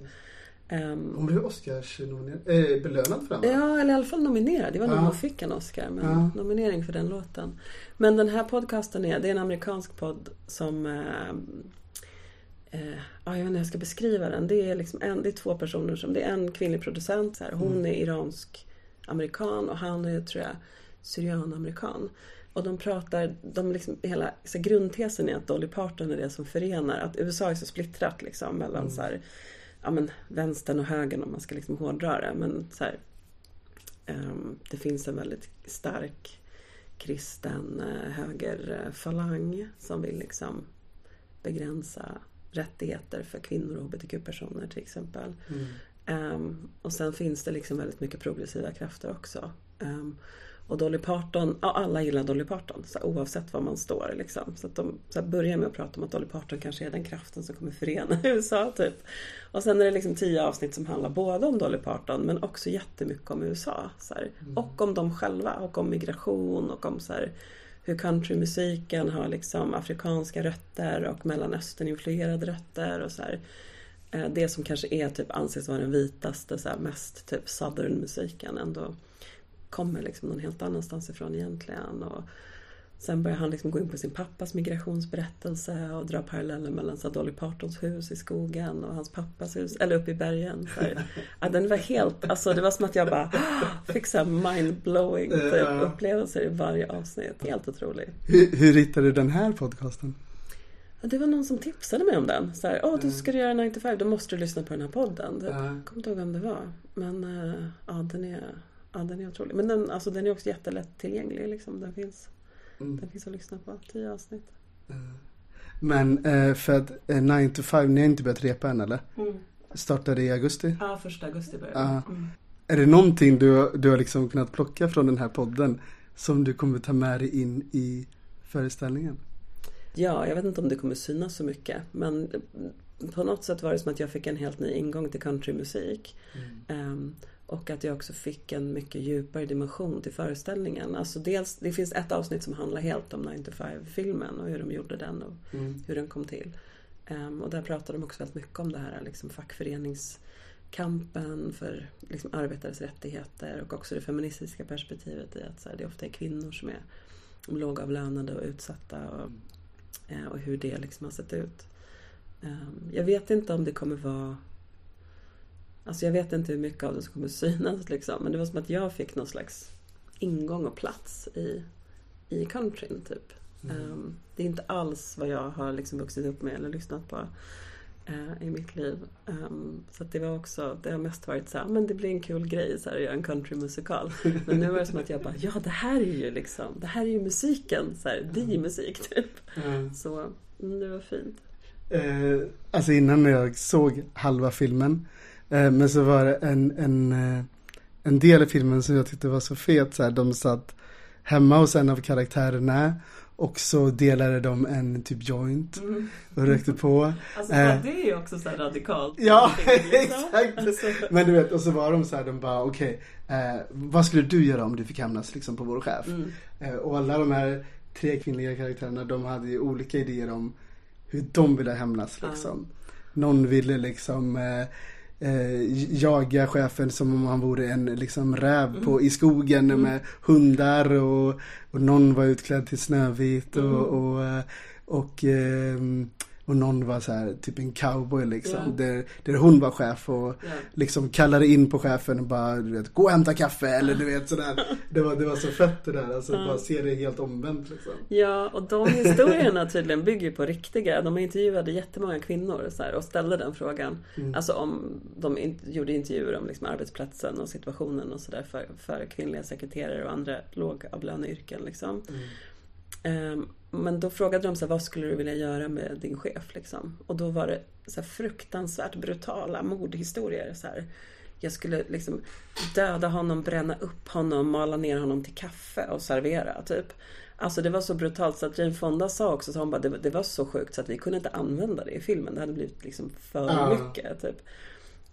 Um, Hon blev Oscars-nominerad, eh, belönad för den va? Ja, eller i alla fall nominerad. Det var nog Ja. hon fick en Oscar. Men Ja. nominering för den låten. Men den här podcasten är, det är en amerikansk podd som eh, ja, jag vet inte hur jag ska beskriva den. Det är, liksom en, det är två personer som, det är en kvinnlig producent. Så här, hon Mm. är iransk amerikan och han är, tror jag, syrian-amerikan. Och de pratar, de liksom, hela så grundtesen är att Dolly Parton är det som förenar. Att USA är så splittrat liksom mellan Mm. så här, ja men vänstern och högern om man ska liksom hårdra det. Men så här, ehm, det finns en väldigt stark kristen eh, högerfalang som vill liksom begränsa rättigheter för kvinnor och hbtq-personer till exempel. Mm. Ehm, och sen finns det liksom väldigt mycket progressiva krafter också. Ehm, och Dolly Parton, ja, alla gillar Dolly Parton så här, oavsett var man står. Liksom. Så att de så här, börjar med att prata om att Dolly Parton kanske är den kraften som kommer förena USA. Typ. Och sen är det liksom tio avsnitt som handlar både om Dolly Parton men också jättemycket om USA. Så här. Och om dem själva och om migration och om så hur countrymusiken har liksom afrikanska rötter och mellanöstern-influerade rötter. och så Det som kanske är typ anses vara den vitaste, så här, mest typ southern musiken ändå kommer liksom någon helt annanstans ifrån egentligen. Och sen börjar han liksom gå in på sin pappas migrationsberättelse och dra paralleller mellan så här, Dolly Partons hus i skogen och hans pappas hus, eller uppe i bergen. Så här. Ja, den var helt, alltså det var som att jag bara fick så här mind-blowing typ, upplevelser i varje avsnitt. Helt otroligt. Hur, hur hittade du den här podcasten? Ja, det var någon som tipsade mig om den. Så här, åh du ska göra 9 to 5, då måste du lyssna på den här podden. Ja. Jag kommer inte ihåg vem det var. Men eh, ja, den är, ja, den är otrolig. Men den, alltså, den är också jättelätt tillgänglig. Liksom. Den, finns, Mm. den finns att lyssna på. Tio avsnitt. Men eh, för att eh, 9 to 5, ni har inte börjat repa än eller? Startade i augusti? Ja, första augusti börjar Ja. mm. Är det någonting du, du har liksom kunnat plocka från den här podden som du kommer ta med dig in i föreställningen? Ja, jag vet inte om det kommer synas så mycket. Men på något sätt var det som att jag fick en helt ny ingång till countrymusik. Ehm, och att jag också fick en mycket djupare dimension till föreställningen. Alltså dels, det finns ett avsnitt som handlar helt om 9 to 5-filmen och hur de gjorde den och Mm. hur den kom till. Ehm, och där pratar de också väldigt mycket om det här liksom fackföreningskampen för liksom arbetares rättigheter och också det feministiska perspektivet i att här, det ofta är kvinnor som är lågavlönade och utsatta och, eh, och hur det liksom har sett ut. Ehm, jag vet inte om det kommer vara Alltså jag vet inte hur mycket av det som kommer synas liksom. Men det var som att jag fick någon slags ingång och plats i, i countryn typ. Um, det är inte alls vad jag har liksom vuxit upp med eller lyssnat på uh, i mitt liv. Um, så det var också, det har mest varit så här, men det blir en kul grej så här, att göra en countrymusikal. Men nu var det som att jag bara, ja det här är ju liksom, det här är ju musiken, så här, mm. musik typ. Mm. Så mm, det var fint. Eh, alltså innan jag såg halva filmen, eh, men så var det en, en, eh, en del i filmen som jag tyckte var så fet, så här, de satt hemma hos en av karaktärerna och så delade de en typ joint mm. och rökte på. Alltså eh, det är ju också så radikalt. Ja, liksom. exakt. Men du vet, och så var de så här, de bara okej, okay, eh, vad skulle du göra om du fick hämnas liksom på vår chef? Mm. Eh, och alla de här tre kvinnliga karaktärerna, de hade ju olika idéer om hur de ville hämnas liksom. Mm. Någon ville liksom eh, eh, jaga chefen som om han vore en liksom räv på, i skogen mm. med hundar och, och någon var utklädd till Snövit och, mm. och, och, och eh, och någon var så här, typ en cowboy liksom. Yeah. Där, där hon var chef och yeah. liksom kallade in på chefen och bara du vet, gå och hämta kaffe eller du vet sådär. Det var, det var så fett det där. Alltså mm. bara se det helt omvänt liksom. Ja och de historierna tydligen bygger på riktiga. De intervjuade jättemånga kvinnor så här, och ställde den frågan. Mm. Alltså om de in, gjorde intervjuer om liksom, arbetsplatsen och situationen och sådär för, för kvinnliga sekreterare och andra lågavlöneyrken liksom. Mm. Um, men då frågade de så här, vad skulle du vilja göra med din chef? Liksom? Och då var det så fruktansvärt brutala mordhistorier. Så här. Jag skulle liksom döda honom, bränna upp honom, mala ner honom till kaffe och servera. Typ. Alltså det var så brutalt så att Jane Fonda sa också så hon bara, det, det, var så sjukt så att vi kunde inte använda det i filmen. Det hade blivit liksom för mycket. Typ.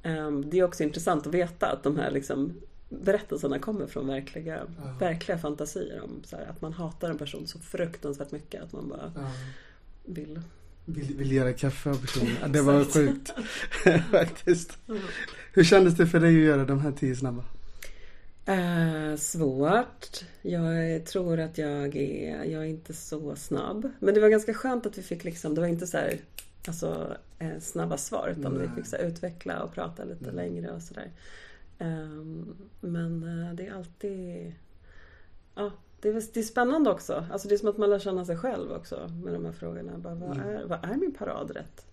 Um, det är också intressant att veta att de här liksom berättelserna kommer från verkliga, ja. verkliga fantasier om så här, att man hatar en person så fruktansvärt mycket att man bara ja. vill vill, vill göra kaffe av personen. det var sjukt. Faktiskt. Hur kändes det för dig att göra de här tio snabba? Uh, svårt. Jag tror att jag är, jag är inte så snabb. Men det var ganska skönt att vi fick liksom, det var inte så här, alltså, eh, snabba svar utan Nej. vi fick så här, utveckla och prata lite mm. längre och sådär. Ehm, men eh, det är alltid... Ja, det är, det är spännande också. Alltså det är som att man lär känna sig själv också med de här frågorna. Bara, vad, mm. är, vad är min paradrätt?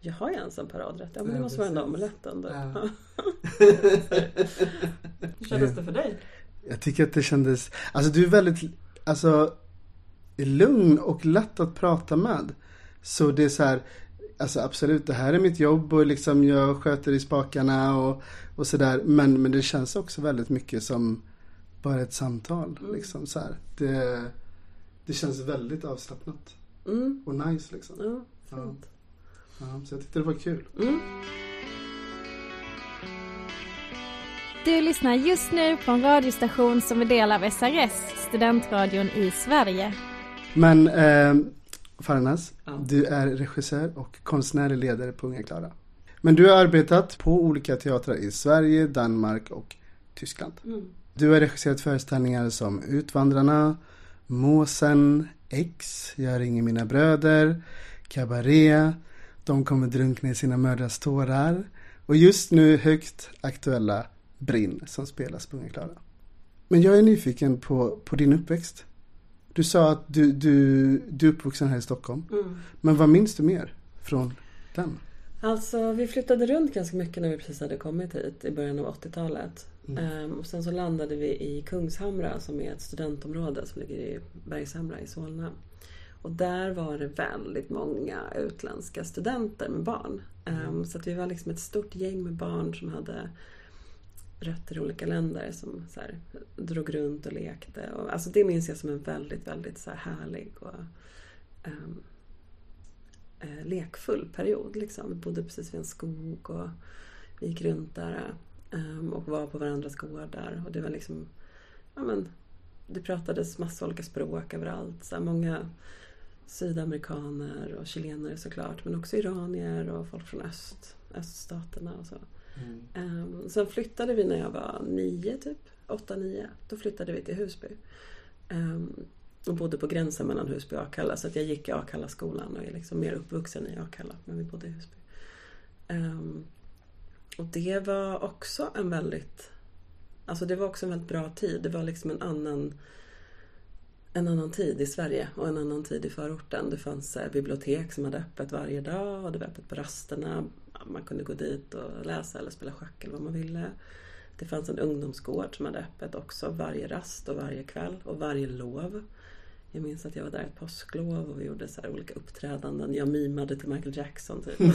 Jag har jag ens en paradrätt? Ja men det måste vara den omeletten då. Ja. Hur kändes det för dig? Jag tycker att det kändes, alltså du är väldigt, alltså lugn och lätt att prata med. Så det är så här, alltså absolut det här är mitt jobb och liksom jag sköter i spakarna och, och sådär. Men, men det känns också väldigt mycket som bara ett samtal. Mm. Liksom, så här. Det, det känns väldigt avslappnat. Mm. Och nice liksom. Ja, ja. ja, så jag tyckte det var kul. Mm. Du lyssnar just nu på en radiostation som är del av SRS, studentradion i Sverige. Men eh, Farnas, ja. du är regissör och konstnärlig ledare på Unga Klara. Men du har arbetat på olika teatrar i Sverige, Danmark och Tyskland. Mm. Du har regisserat föreställningar som Utvandrarna, Måsen, X, Jag ringer mina bröder, Cabaret, De kommer drunkna i sina mödrars tårar och just nu högt aktuella Brinn som spelas på Unga Klara. Men jag är nyfiken på, på din uppväxt. Du sa att du, du, du är uppvuxen här i Stockholm. Mm. Men vad minns du mer från den? Alltså vi flyttade runt ganska mycket när vi precis hade kommit hit i början av 80-talet. Mm. Um, och sen så landade vi i Kungshamra som är ett studentområde som ligger i Bergshamra i Solna. Och där var det väldigt många utländska studenter med barn. Um, Så att vi var liksom ett stort gäng med barn som hade rötter i olika länder som så här, drog runt och lekte. Och, alltså det minns jag som en väldigt, väldigt så här, härlig och um, eh, lekfull period. Liksom. Vi bodde precis vid en skog och vi gick runt där um, och var på varandras gårdar. Och det var liksom, ja men, det pratades massa olika språk överallt. Så här, många sydamerikaner och chilenare såklart, men också iranier och folk från öst, öststaterna och så. Mm. Um, sen flyttade vi när jag var nio, typ. Åtta, nio. Då flyttade vi till Husby. Um, och bodde på gränsen mellan Husby och Akalla. Så att jag gick i Akalla-skolan och är liksom mer uppvuxen i Akalla. Men vi bodde i Husby. Um, och det var också en väldigt... Alltså det var också en väldigt bra tid. Det var liksom en annan... en annan tid i Sverige och en annan tid i förorten. Det fanns eh, bibliotek som hade öppet varje dag och det var öppet på rasterna. Man kunde gå dit och läsa eller spela schack eller vad man ville. Det fanns en ungdomsgård som hade öppet också varje rast och varje kväll och varje lov. Jag minns att jag var där ett påsklov och vi gjorde så olika uppträdanden. Jag mimade till Michael Jackson typ.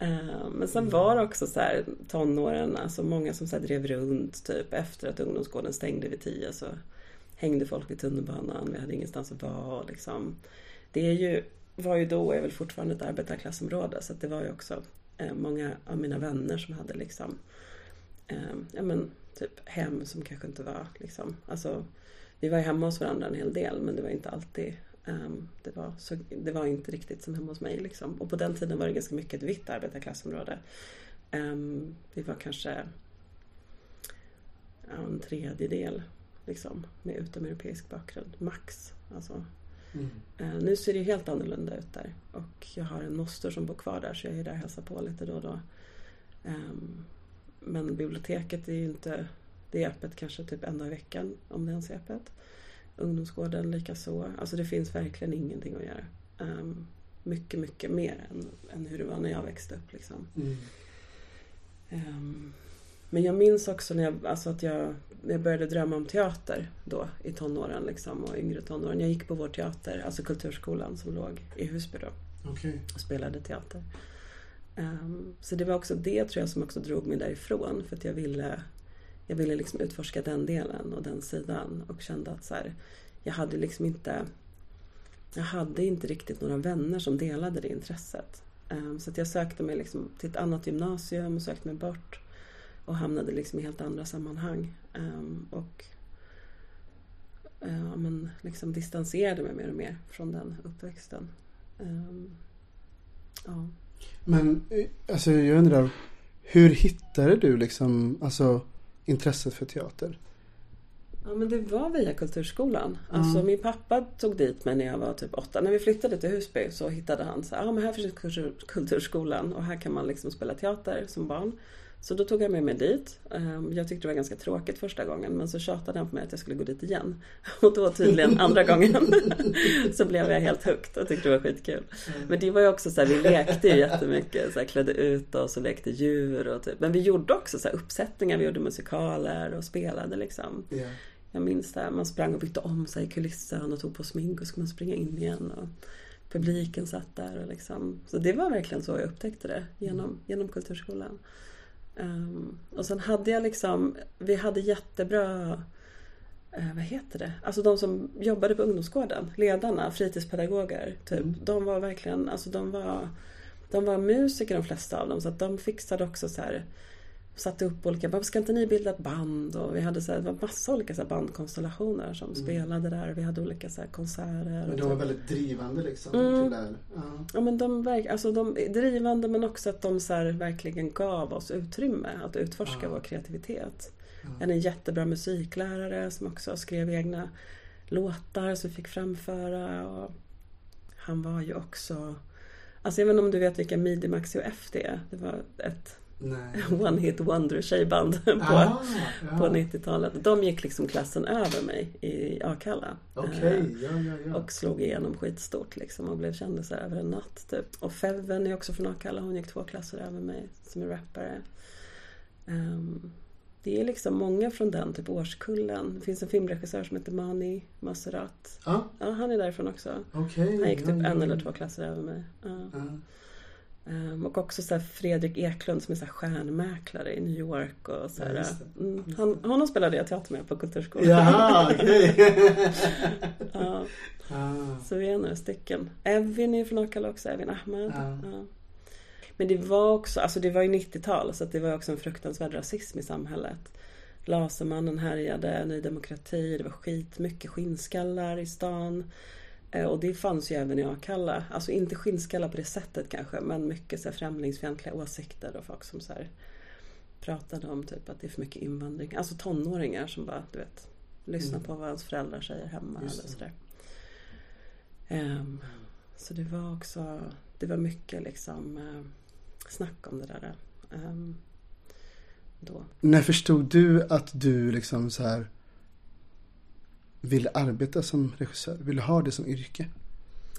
Eh, men sen var det också så här tonåren, alltså många som så drev runt typ efter att ungdomsgården stängde vid tio så hängde folk vid tunnelbanan, vi hade ingenstans att vara liksom. Det är ju, var ju då och är väl fortfarande ett arbetarklassområde så det var ju också eh, många av mina vänner som hade liksom eh, ja men typ hem som kanske inte var liksom, alltså vi var ju hemma hos varandra en hel del men det var inte alltid eh, det, var så, det var inte riktigt som hemma hos mig. Liksom. Och på den tiden var det ganska mycket ett vitt arbetarklassområde. Ehm, vi var kanske ja, en tredjedel liksom, med utomeuropeisk bakgrund, max. Alltså. Mm. Uh, nu ser det helt annorlunda ut där. Och jag har en moster som bor kvar där så jag är där och hälsar på lite då och då. Um, men biblioteket är ju inte det är öppet kanske typ en dag i veckan om det ens är öppet. Ungdomsgården likaså. Alltså det finns verkligen ingenting att göra. Um, mycket, mycket mer än, än, hur det var när jag växte upp. Liksom. Mm. Men jag minns också när jag, alltså att jag, när jag började drömma om teater då i tonåren liksom, och yngre tonåren. Jag gick på vår teater, alltså Kulturskolan som låg i Husby då. Okay. Och spelade teater. Um, så det var också det tror jag som också drog mig därifrån för att jag ville jag ville liksom utforska den delen och den sidan och kände att så här, jag hade liksom inte jag hade inte riktigt några vänner som delade det intresset. Um, så jag sökte mig liksom till ett annat gymnasium och sökte mig bort och hamnade liksom i helt andra sammanhang. Um, och uh, men liksom distanserade mig mer och mer från den uppväxten. Um, ja. Men eh, alltså jag undrar, hur hittade du liksom, alltså intresset för teater? Ja men det var via Kulturskolan. Alltså mm. min pappa tog dit mig när jag var typ åtta. När vi flyttade till Husby så hittade han så ja men här finns Kulturskolan och här kan man liksom spela teater som barn. Så då tog jag med mig dit. Ehm, jag tyckte det var ganska tråkigt första gången men så tjatade han på mig att jag skulle gå dit igen. Och då tydligen andra gången så blev jag helt högt och tyckte det var skitkul. Men det var ju också så här, vi lekte ju jättemycket. Så här, klädde ut oss och lekte djur och typ. Men vi gjorde också så här, uppsättningar, vi gjorde musikaler och spelade liksom. Yeah. Jag minns det, man sprang och bytte om sig i kulissen och tog på smink och så skulle man springa in igen. Och publiken satt där och liksom. Så det var verkligen så jag upptäckte det genom, genom Kulturskolan. Um, och sen hade jag liksom, vi hade jättebra, uh, vad heter det, alltså de som jobbade på ungdomsgården, ledarna, fritidspedagoger, typ. Mm. De var verkligen, alltså de var, de var musiker de flesta av dem så att de fixade också så här satte upp olika, varför ska inte ni bilda ett band? Och vi hade så här, det var massa olika så bandkonstellationer som mm. spelade där. Vi hade olika så konserter. Men de var väldigt drivande liksom? Mm. Till. Ja. ja men de, alltså de drivande men också att de så verkligen gav oss utrymme att utforska ja. vår kreativitet. Ja. En jättebra musiklärare som också skrev egna låtar som vi fick framföra. Och han var ju också Alltså jag vet inte om du vet vilka Midi Maxi och FD är? Det var ett One Hit Wonder tjejband på, ah, ja. på 90-talet. De gick liksom klassen över mig i Akalla. Okay, ja, ja, ja. Och slog igenom skitstort liksom och blev kändisar över en natt. Typ. Och Feven är också från Akalla. Hon gick två klasser över mig som är rappare. Um, det är liksom många från den typ årskullen. Det finns en filmregissör som heter Mani Maserat. Ah? Ja, han är därifrån också. Okay, han gick typ en eller två klasser över mig. Uh. Um, och också så Fredrik Eklund som är så stjärnmäklare i New York. Och så ja, mm, han, honom spelade jag teater med på Kulturskolan. Jaha, okay. ja. ah. Så vi är några stycken. Evin är från Akalla också, Evin Ahmed. Ah. Ja. Men det var också, alltså det var ju 90-tal så det var också en fruktansvärd rasism i samhället. Lasermannen härjade, Ny Demokrati, det var skit, mycket skinnskallar i stan. Eh, och det fanns ju även i Akalla. Alltså inte skinnskallar på det sättet kanske men mycket så här främlingsfientliga åsikter och folk som så här pratade om typ att det är för mycket invandring. Alltså tonåringar som bara, du vet, lyssnar mm. på vad ens föräldrar säger hemma Just eller sådär. Um, så det var också, det var mycket liksom uh, snack om det där. Um, då. När förstod du att du liksom så här ville arbeta som regissör? Ville ha det som yrke?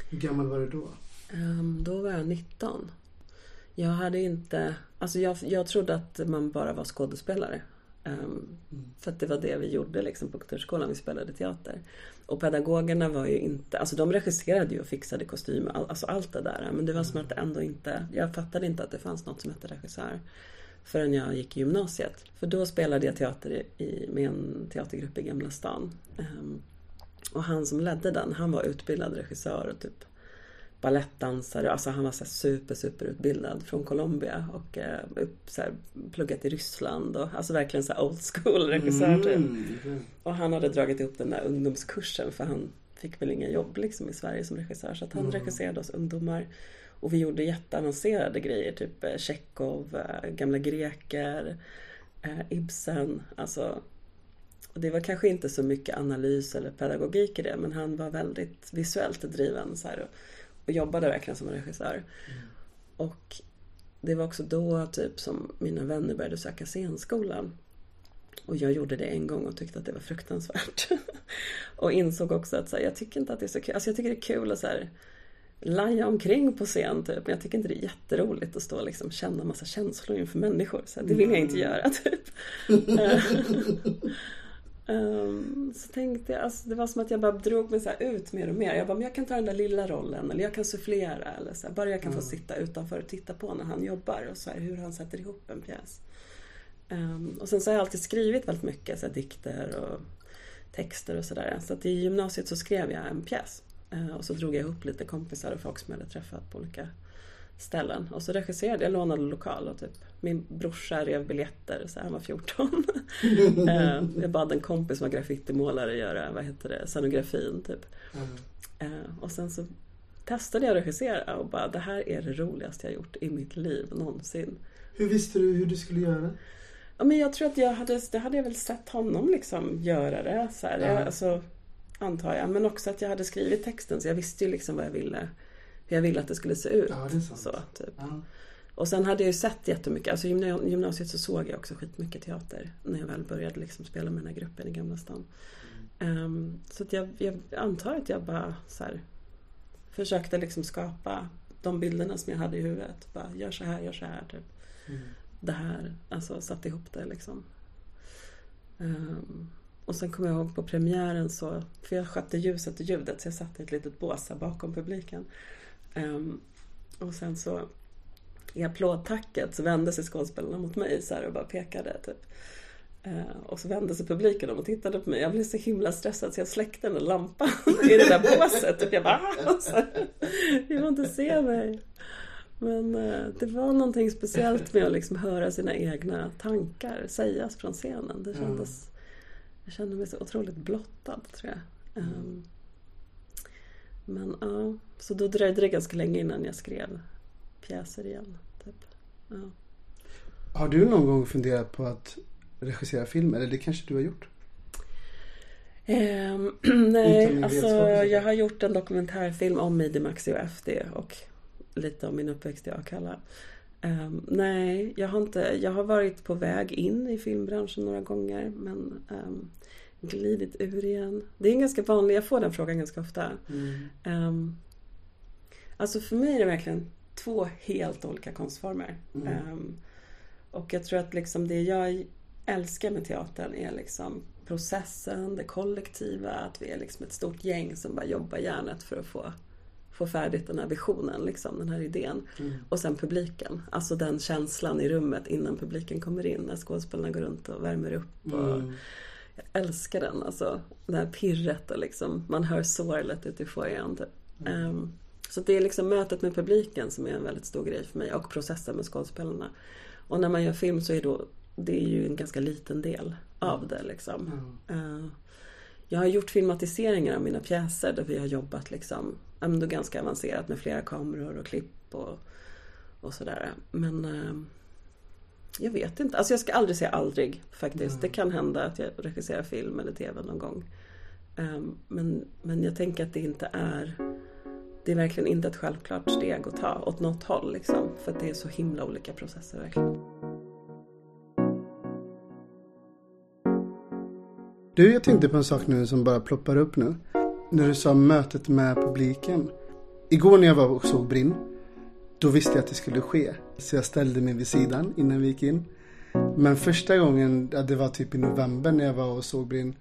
Hur gammal var du då? Um, då var jag 19. Jag hade inte, alltså jag, jag trodde att man bara var skådespelare. Um, mm. För att det var det vi gjorde liksom på Kulturskolan, vi spelade teater. Och pedagogerna var ju inte, alltså de regisserade ju och fixade kostymer, alltså allt det där. Men det var som att det ändå inte, jag fattade inte att det fanns något som hette regissör. Förrän jag gick i gymnasiet. För då spelade jag teater i, med en teatergrupp i Gamla stan. Um, och han som ledde den, han var utbildad regissör och typ balettdansare. Alltså han var så super, super utbildad från Colombia och eh, upp, så här, pluggat i Ryssland. Och, alltså verkligen så old school regissör typ. Mm. Och han hade dragit upp den där ungdomskursen för han fick väl inga jobb liksom i Sverige som regissör. Så att han mm. regisserade oss ungdomar. Och vi gjorde jätteavancerade grejer, typ eh, Tjechov, eh, gamla greker, eh, Ibsen. Alltså, det var kanske inte så mycket analys eller pedagogik i det men han var väldigt visuellt driven. Så här, och, och jobbade verkligen som regissör. Mm. Och det var också då typ som mina vänner började söka scenskolan. Och jag gjorde det en gång och tyckte att det var fruktansvärt. och insåg också att så här, jag tycker inte att det är så kul. Alltså jag tycker det är kul att så här, laja omkring på scen typ. Men jag tycker inte det är jätteroligt att stå och liksom känna massa känslor inför människor. Så det vill jag inte mm. göra typ. Um, så tänkte jag, alltså det var som att jag bara drog mig så ut mer och mer. Jag bara, men jag kan ta den där lilla rollen eller jag kan sufflera eller så här, bara jag kan mm. få sitta utanför och titta på när han jobbar och så här, hur han sätter ihop en pjäs. Um, och sen så har jag alltid skrivit väldigt mycket, så här, dikter och texter och sådär. Så att i gymnasiet så skrev jag en pjäs. Uh, och så drog jag ihop lite kompisar och folk som jag hade träffat på olika ställen. Och så regisserade jag, lånade lokal och typ min brorsa rev biljetter, så han var 14. Eh, jag bad en kompis som var graffitimålare göra, vad heter det, scenografin typ. Mm. Och sen så testade jag att regissera och bara det här är det roligaste jag gjort i mitt liv någonsin. Hur visste du hur du skulle göra? Ja, men jag tror att jag hade, det hade jag väl sett honom liksom göra det. Så här, mm. jag, alltså, antar jag. Men också att jag hade skrivit texten så jag visste ju liksom vad jag ville hur jag ville att det skulle se ut. Ja, det är sant. Så, typ. Ja. Och sen hade jag ju sett jättemycket, alltså gymnasiet så såg jag också skitmycket teater när jag väl började liksom spela med den här gruppen i Gamla stan. Mm. Um, så att jag, jag, antar att jag bara så här, försökte liksom skapa de bilderna som jag hade i huvudet. Bara, gör så här, gör så här. Typ. Mm. Det här, alltså satte ihop det liksom. Um, och sen kommer jag ihåg på premiären så, för jag skötte ljuset och ljudet så jag satt i ett litet bås bakom publiken. Um, och sen så i applådtacket så vände sig skådespelarna mot mig så och bara pekade. Typ. Uh, och så vände sig publiken om och tittade på mig. Jag blev så himla stressad så jag släckte den där lampan i det där båset. Typ. Jag bara ah! Jag får inte se mig. Men uh, det var någonting speciellt med att liksom höra sina egna tankar sägas från scenen. Det kändes, mm. Jag kände mig så otroligt blottad tror jag. Um, men ja, så då dröjde det ganska länge innan jag skrev pjäser igen. Typ. Ja. Har du någon gång funderat på att regissera film? Eller det kanske du har gjort? Um, nej, alltså jag har gjort en dokumentärfilm om Midi Maxi och FD och lite om min uppväxt i Akalla. Um, nej, jag har, inte, jag har varit på väg in i filmbranschen några gånger men um, glidit ur igen? Det är en ganska vanlig, jag får den frågan ganska ofta. Mm. Um, alltså för mig är det verkligen två helt olika konstformer. Mm. Och jag tror att liksom det jag älskar med teatern är liksom processen, det kollektiva, att vi är liksom ett stort gäng som bara jobbar hjärnet för att få, få färdigt den här visionen, liksom, den här idén. Mm. Och sen publiken, alltså den känslan i rummet innan publiken kommer in, när skådespelarna går runt och värmer upp. Och, mm. Jag älskar den, alltså. Det här pirret och liksom, man hör sorlet ute i foajén. Typ. Mm. Um, så det är liksom mötet med publiken som är en väldigt stor grej för mig och processen med skådespelarna. Och när man gör film så är då, det är ju en ganska liten del av det liksom. Mm. Uh, jag har gjort filmatiseringar av mina pjäser där vi har jobbat liksom, ändå ganska avancerat med flera kameror och klipp och, och sådär. Men uh, jag vet inte. Alltså jag ska aldrig säga aldrig faktiskt. Mm. Det kan hända att jag regisserar film eller TV någon gång. Um, men, men jag tänker att det inte är Det är verkligen inte ett självklart steg att ta åt något håll liksom. För att det är så himla olika processer verkligen. Du, jag tänkte på en sak nu som bara ploppar upp nu. När du sa mötet med publiken. Igår när jag var och såg Brinn. Då visste jag att det skulle ske. Så jag ställde mig vid sidan innan vi gick in. Men första gången, det var typ i november när jag var och såg Brinn.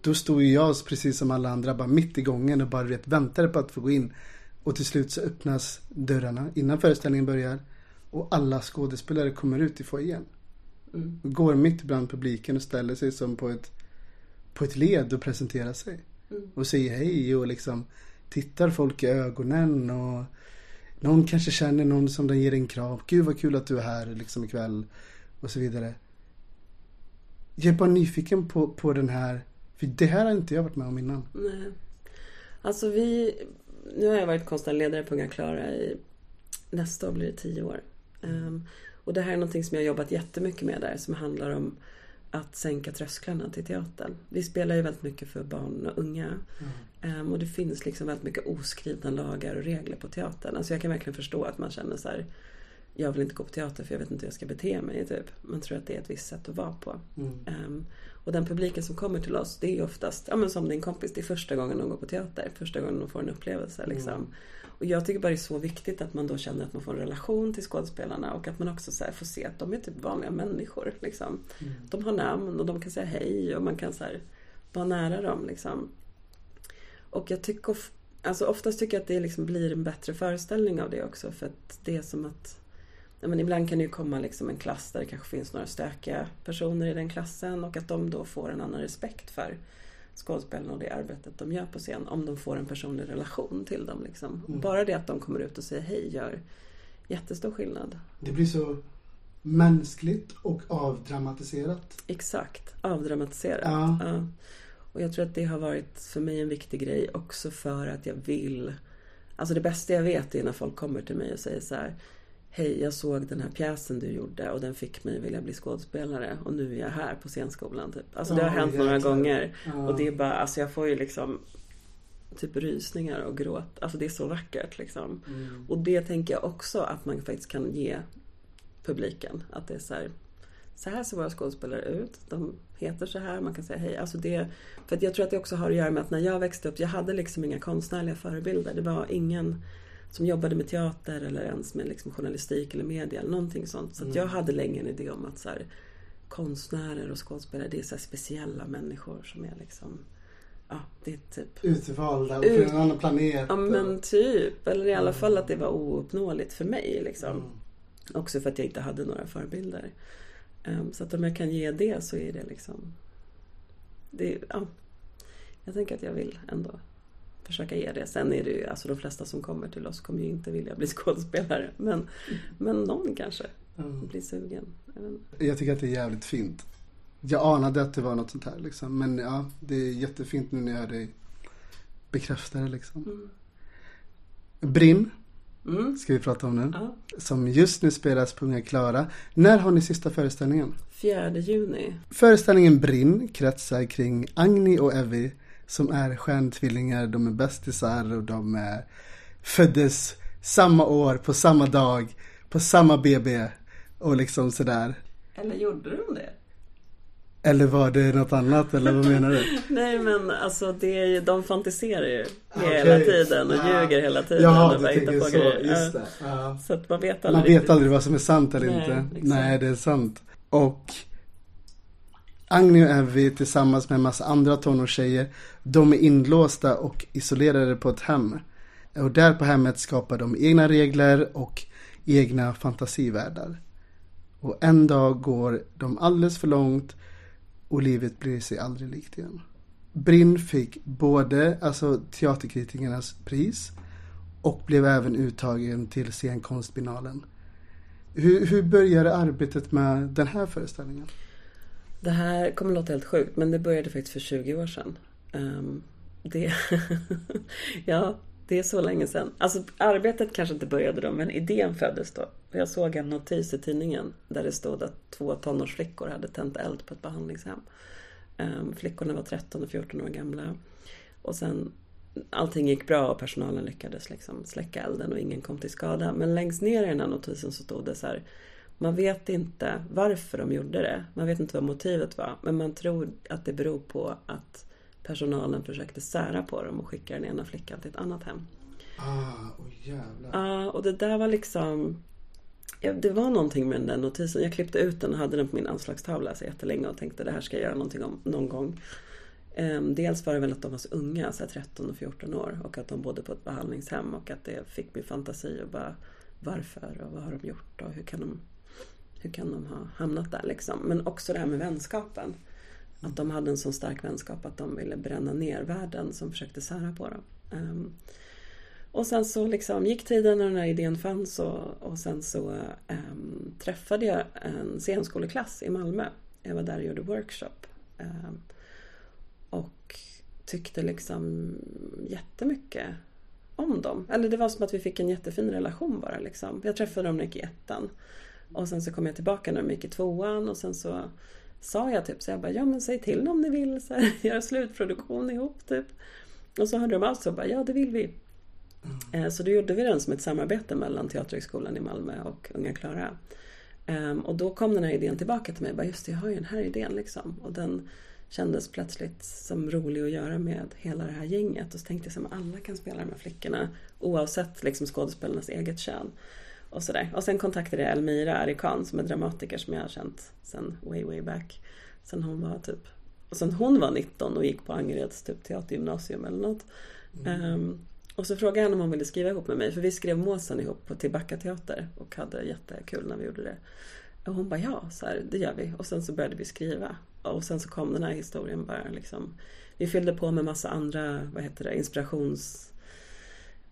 Då stod ju jag precis som alla andra bara mitt i gången och bara vet, väntade på att få gå in. Och till slut så öppnas dörrarna innan föreställningen börjar. Och alla skådespelare kommer ut i foajén. Mm. Går mitt bland publiken och ställer sig som på ett, på ett led och presenterar sig. Mm. Och säger hej och liksom tittar folk i ögonen och någon kanske känner någon som den ger en kram. Gud vad kul att du är här liksom ikväll. Och så vidare. Jag är bara nyfiken på, på den här. För det här har inte jag varit med om innan. Nej. Alltså vi... Nu har jag varit konstnärlig ledare på Unga Klara i... Nästa år blir det tio år. Um, och det här är någonting som jag har jobbat jättemycket med där som handlar om att sänka trösklarna till teatern. Vi spelar ju väldigt mycket för barn och unga. Ehm, och det finns liksom väldigt mycket oskrivna lagar och regler på teatern. Alltså jag kan verkligen förstå att man känner så här. Jag vill inte gå på teater för jag vet inte hur jag ska bete mig. Typ. Man tror att det är ett visst sätt att vara på. Ehm, och den publiken som kommer till oss, det är ju oftast, ja men som din kompis, det är första gången de går på teater. Första gången de får en upplevelse liksom. Och jag tycker bara det är så viktigt att man då känner att man får en relation till skådespelarna och att man också så får se att de är typ vanliga människor. Liksom. De har namn och de kan säga hej och man kan så vara nära dem. Liksom. Och jag tycker, of- alltså oftast tycker jag att det liksom blir en bättre föreställning av det också för att det är som att Ja, men ibland kan det ju komma liksom en klass där det kanske finns några stökiga personer i den klassen och att de då får en annan respekt för skådespelarna och det arbetet de gör på scen. Om de får en personlig relation till dem. Liksom. Bara det att de kommer ut och säger hej gör jättestor skillnad. Det blir så mänskligt och avdramatiserat. Exakt, avdramatiserat. Ja. Ja. Och jag tror att det har varit för mig en viktig grej också för att jag vill Alltså det bästa jag vet är när folk kommer till mig och säger så här Hej, jag såg den här pjäsen du gjorde och den fick mig vilja bli skådespelare och nu är jag här på scenskolan. Typ. Alltså det har Ja, hänt några jäklar. gånger. Ja. Och det är bara, alltså jag får ju liksom Typ rysningar och gråt. Alltså det är så vackert liksom. Mm. Och det tänker jag också att man faktiskt kan ge publiken. Att det är så här, så här ser våra skådespelare ut. De heter så här, man kan säga hej. Alltså det, för jag tror att det också har att göra med att när jag växte upp, jag hade liksom inga konstnärliga förebilder. Det var ingen som jobbade med teater eller ens med liksom journalistik eller media eller någonting sånt. Så att jag hade länge en idé om att så här, konstnärer och skådespelare, det är så speciella människor som är liksom, ja, det är typ Utvalda och Ut- från en annan planet. Ja men typ. Eller i alla fall att det var ouppnåeligt för mig. Liksom. Också för att jag inte hade några förebilder. Ehm, Så att om jag kan ge det så är det liksom... Det, ja, jag tänker att jag vill ändå försöka ge det. Sen är det ju, alltså de flesta som kommer till oss kommer ju inte vilja bli skådespelare. Men, men någon kanske Mm. blir sugen. Jag. Jag tycker att det är jävligt fint. Jag anade att det var något sånt här liksom. Men ja, det är jättefint nu när jag hör dig bekräfta det liksom. Brinn Mm. ska vi prata om nu. Ja. Som just nu spelas på Unga Klara. När har ni sista föreställningen? 4 juni. Föreställningen Brinn kretsar kring Agni och Evy som är stjärntvillingar, de är bästisar och de är, föddes samma år, på samma dag, på samma BB och liksom sådär. Eller gjorde de det? Eller var det något annat eller vad menar du? Nej men alltså det är ju, de fantiserar ju Okej. hela tiden och Ja. ljuger hela tiden. Jaha, och bara hittar på så. grejer. Just Ja. det. Ja. Så att man vet aldrig Man vet riktigt. aldrig vad som är sant eller Nej, inte. exakt. Nej, det är sant. Och Agni och Evy tillsammans med en massa andra tonårstjejer, de är inlåsta och isolerade på ett hem. Och där på hemmet skapar de egna regler och egna fantasivärldar. Och en dag går de alldeles för långt och livet blir sig aldrig likt igen. Brinn fick både alltså, teaterkritikernas pris och blev även uttagen till scenkonstbinalen. Hur, hur började arbetet med den här föreställningen? Det här kommer låta helt sjukt men det började faktiskt för 20 år sedan. Um, det, ja, det är så länge sedan. Alltså arbetet kanske inte började då men idén föddes då. Jag såg en notis i tidningen där det stod att två tonårsflickor hade tänt eld på ett behandlingshem. Um, flickorna var 13 och 14 år gamla. Och sen allting gick bra och personalen lyckades liksom släcka elden och ingen kom till skada. Men längst ner i den här notisen så stod det så här Man vet inte varför de gjorde det. Man vet inte vad motivet var. Men man tror att det beror på att personalen försökte sära på dem och skicka den ena flickan till ett annat hem. Ah, oh jävlar. Ja, och det där var liksom... Ja, det var någonting med den där notisen. Jag klippte ut den och hade den på min anslagstavla så jättelänge och tänkte det här ska jag göra någonting om någon gång. Ehm, dels var det väl att de var så unga, så här 13 och 14 år och att de bodde på ett behandlingshem och att det fick min fantasi och bara varför och vad har de gjort och hur kan de, hur kan de ha hamnat där liksom. Men också det här med vänskapen. Att de hade en så stark vänskap att de ville bränna ner världen som försökte sära på dem. Ehm, och sen så liksom gick tiden och den här idén fanns och, och sen så um, träffade jag en scenskoleklass i Malmö. Jag var där och gjorde workshop. Um, och tyckte liksom jättemycket om dem. Eller det var som att vi fick en jättefin relation bara liksom. Jag träffade dem när jag gick i ettan. Och sen så kom jag tillbaka när de gick i tvåan och sen så sa jag typ så jag bara, ja men säg till om ni vill så här, göra slutproduktion ihop typ. Och så hörde de av sig och bara, ja det vill vi. Mm. Så då gjorde vi den som ett samarbete mellan Teaterhögskolan i Malmö och Unga Klara. Ehm, och då kom den här idén tillbaka till mig. Bara, just det, jag har ju den här idén liksom. Och den kändes plötsligt som rolig att göra med hela det här gänget. Och så tänkte jag att alla kan spela de här flickorna oavsett liksom skådespelarnas eget kön. Och, sådär. och sen kontaktade jag Elmira Arikan som är dramatiker som jag har känt sen way way back. Sen hon var typ och sen hon var 19 och gick på Angereds typ teatergymnasium eller något. Mm. Um, och så frågade jag henne om hon ville skriva ihop med mig för vi skrev Måsen ihop på Tillbacka teater och hade jättekul när vi gjorde det. Och hon bara ja, så här, det gör vi. Och sen så började vi skriva. Och sen så kom den här historien bara liksom. Vi fyllde på med massa andra, vad heter det, inspirations...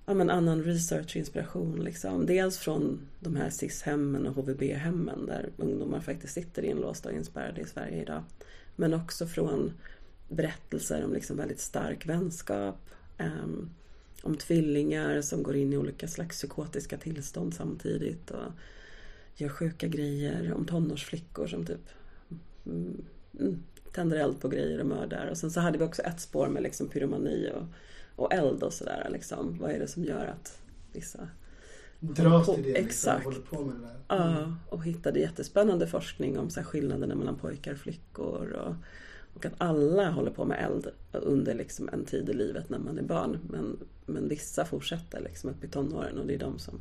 Ja men annan research-inspiration liksom. Dels från de här SIS-hemmen och HVB-hemmen där ungdomar faktiskt sitter inlåsta och inspärrade i Sverige idag. Men också från berättelser om liksom väldigt stark vänskap. Um, om tvillingar som går in i olika slags psykotiska tillstånd samtidigt och gör sjuka grejer. Om tonårsflickor som typ mm, mm tänder eld på grejer och mördar. Och sen så hade vi också ett spår med liksom pyromani och, och eld och sådär. Liksom. Vad är det som gör att vissa Dras till det, liksom, Exakt. håller på med det där. Mm. Ja, och hittade jättespännande forskning om så här, skillnaderna mellan pojkar och flickor. Och, och att alla håller på med eld under liksom en tid i livet när man är barn. Men, men vissa fortsätter liksom upp i tonåren och det är de som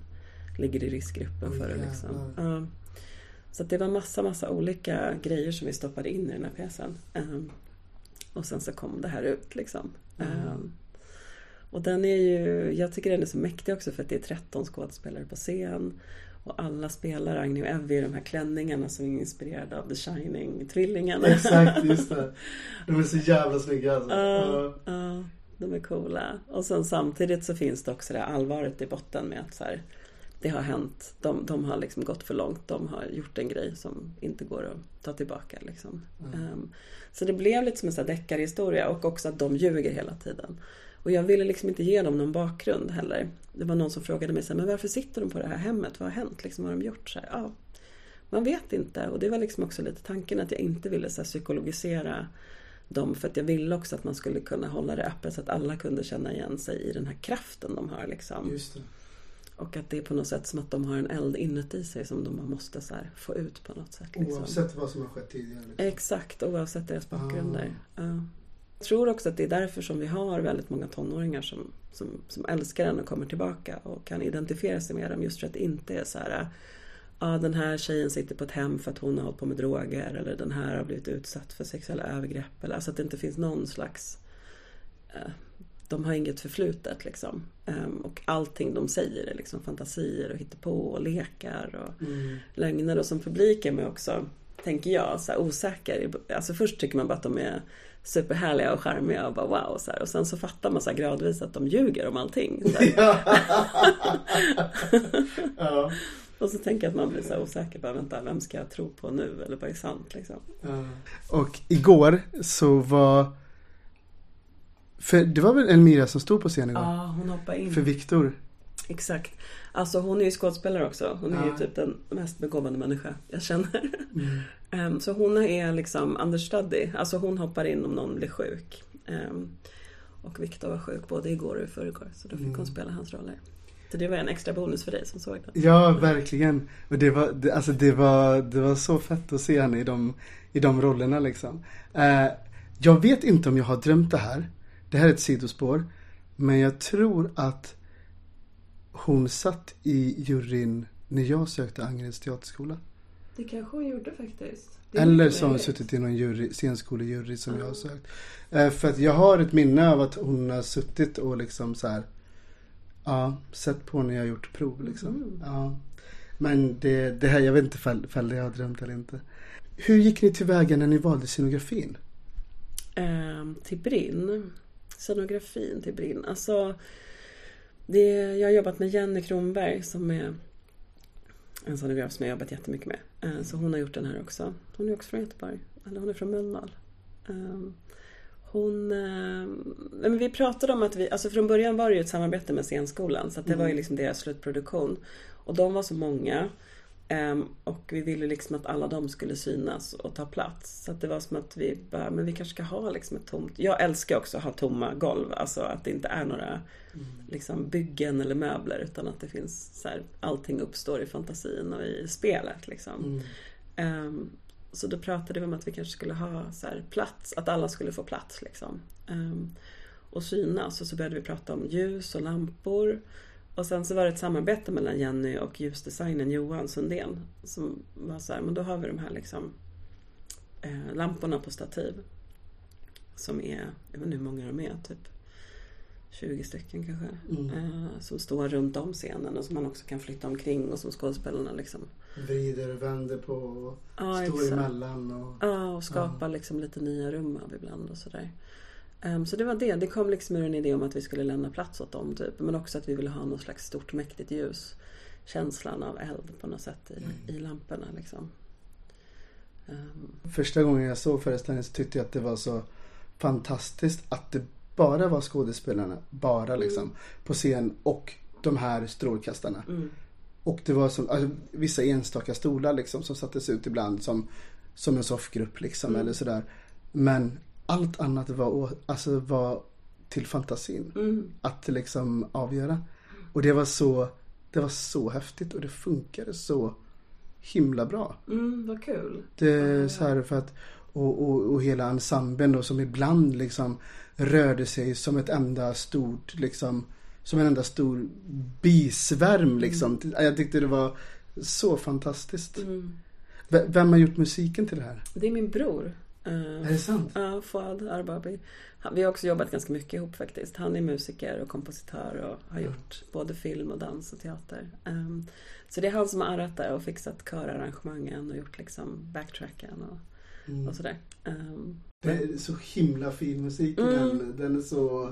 ligger i riskgruppen oh, för det. Liksom. Ja. Så det var massa, massa olika grejer som vi stoppade in i den här pjäsen. Um, och sen så kom det här ut liksom. Mm. Um, och den är ju, jag tycker den är så mäktig också för att det är 13 skådespelare på scen. Och alla spelar Agni och Evie i de här klänningarna som är inspirerade av The Shining-tvillingarna. Exakt, just det. De är så jävla snygga alltså. Ja, ja, de är coola. Och sen samtidigt så finns det också det allvaret i botten med att så här, det har hänt. De, de har liksom gått för långt. De har gjort en grej som inte går att ta tillbaka. Liksom. Mm. Um, så det blev lite som en deckarhistoria och också att de ljuger hela tiden. Och jag ville liksom inte ge dem någon bakgrund heller. Det var någon som frågade mig så här, men varför sitter de på det här hemmet? Vad har hänt? Liksom, vad har de gjort? Så här, ja, man vet inte. Och det var liksom också lite tanken att jag inte ville så här, psykologisera dem. För att jag ville också att man skulle kunna hålla det öppet så att alla kunde känna igen sig i den här kraften de har. Liksom. Och att det är på något sätt som att de har en eld inuti sig som de måste så få ut på något sätt. Liksom. Oavsett vad som har skett tidigare? Liksom. Exakt, oavsett deras bakgrunder. Ah. Ja. Tror också att det är därför som vi har väldigt många tonåringar som, som, som älskar den och kommer tillbaka och kan identifiera sig med dem just för att det inte är så här ja den här tjejen sitter på ett hem för att hon har hållit på med droger eller den här har blivit utsatt för sexuella övergrepp. Eller, alltså att det inte finns någon slags eh, de har inget förflutet liksom. Um, och allting de säger är liksom fantasier och hittepå och lekar och mm. lögner. Och som publik är man också, tänker jag, så osäker. Alltså först tycker man bara att de är superhärliga och charmiga och bara wow. Så här. Och sen så fattar man så gradvis att de ljuger om allting. Så ja. Och så tänker jag att man blir så osäker. Bara, vänta, vem ska jag tro på nu? Eller vad är sant? Liksom. Ja. Och igår så var för det var väl Elmira som stod på scen igår? Ja, hon hoppade in. För Viktor. Exakt. Alltså hon är ju skådespelare också. Hon är ja. ju typ den mest begåvade människa jag känner. Mm. Um, så hon är liksom understudy. Alltså hon hoppar in om någon blir sjuk. Um, och Viktor var sjuk både igår och i förrgår. Så då fick mm. hon spela hans roller. Så det var en extra bonus för dig som såg den. Ja, verkligen. Och det var, det, alltså det var, det var så fett att se henne i de, i de rollerna liksom. Eh, jag vet inte om jag har drömt det här. Det här är ett sidospår. Men jag tror att hon satt i juryn när jag sökte Angereds teaterskola. Det kanske hon gjorde faktiskt. Eller så har hon suttit i någon jury, scenskolejury som jag har sökt. Eh, för att jag har ett minne av att hon har suttit och liksom så här. Ja, sett på när jag gjort prov liksom. Mm. Ja. Men det, det här, jag vet inte ifall, ifall jag har drömt eller inte. Hur gick ni tillväga när ni valde scenografin? Ehm, till Brinn. Scenografin till Brinn. Alltså, det, jag har jobbat med Jenny Kronberg som är en scenograf som jag har jobbat jättemycket med. Ehm, så hon har gjort den här också. Hon är också från Göteborg. Eller hon är från Mölndal. Ehm, hon... ehm, men vi pratade om att vi... Alltså från början var det ju ett samarbete med scenskolan. Så det var ju liksom deras slutproduktion. Och de var så många. Ehm, och vi ville liksom att alla de skulle synas och ta plats. Så att det var som att vi bara, men vi kanske ska ha liksom ett tomt... Jag älskar också att ha tomma golv. Alltså att det inte är några liksom, byggen eller möbler. Utan att det finns så här, allting uppstår i fantasin och i spelet liksom. Ehm, så då pratade vi om att vi kanske skulle ha så här, plats, att alla skulle få plats liksom. Ehm, och synas. Och så började vi prata om ljus och lampor. Och sen så var det ett samarbete mellan Jenny och ljusdesignen Johan Sundén. Som var så här, men då har vi de här liksom eh, lamporna på stativ. Som är, jag vet inte hur många de är, typ 20 stycken kanske. Eh, som står runt om scenen och som man också kan flytta omkring och som skådespelarna liksom Vrider och vänder på och Ja, står exakt. emellan och... Ja, och skapa liksom lite nya rum av ibland och sådär. Ehm, så det var det. Det kom liksom ur en idé om att vi skulle lämna plats åt dem typ. Men också att vi ville ha något slags stort mäktigt ljus. Känslan av eld på något sätt i, i lamporna liksom. Ehm, Första gången jag såg föreställningen så tyckte jag att det var så fantastiskt att det bara var skådespelarna, bara liksom, på scen och de här strålkastarna. mm, Och det var som, alltså, vissa enstaka stolar liksom som sattes ut ibland som, som en soffgrupp liksom Mm. eller sådär. Men allt annat var, alltså, var till fantasin. mm, Att liksom avgöra. Och det var så, det var så häftigt och det funkade så himla bra. mm, vad kul. Det är så här för att och, och, och hela ensemblen då som ibland liksom rörde sig som ett enda stort liksom som en enda stor bisvärm liksom. Jag tyckte det var så fantastiskt. Mm. Vem har gjort musiken till det här? Det är min bror. Ehm, Är det sant? Ja, Fouad Arbabi. Han- Vi har också jobbat ganska mycket ihop faktiskt. Han är musiker och kompositör och har gjort både film och dans och teater. Ehm, så det är han som har arrat det och fixat körarrangemangen och gjort liksom backtracken och, Mm. och sådär. Ehm, Det är så himla fin musik. Mm. Den, den är så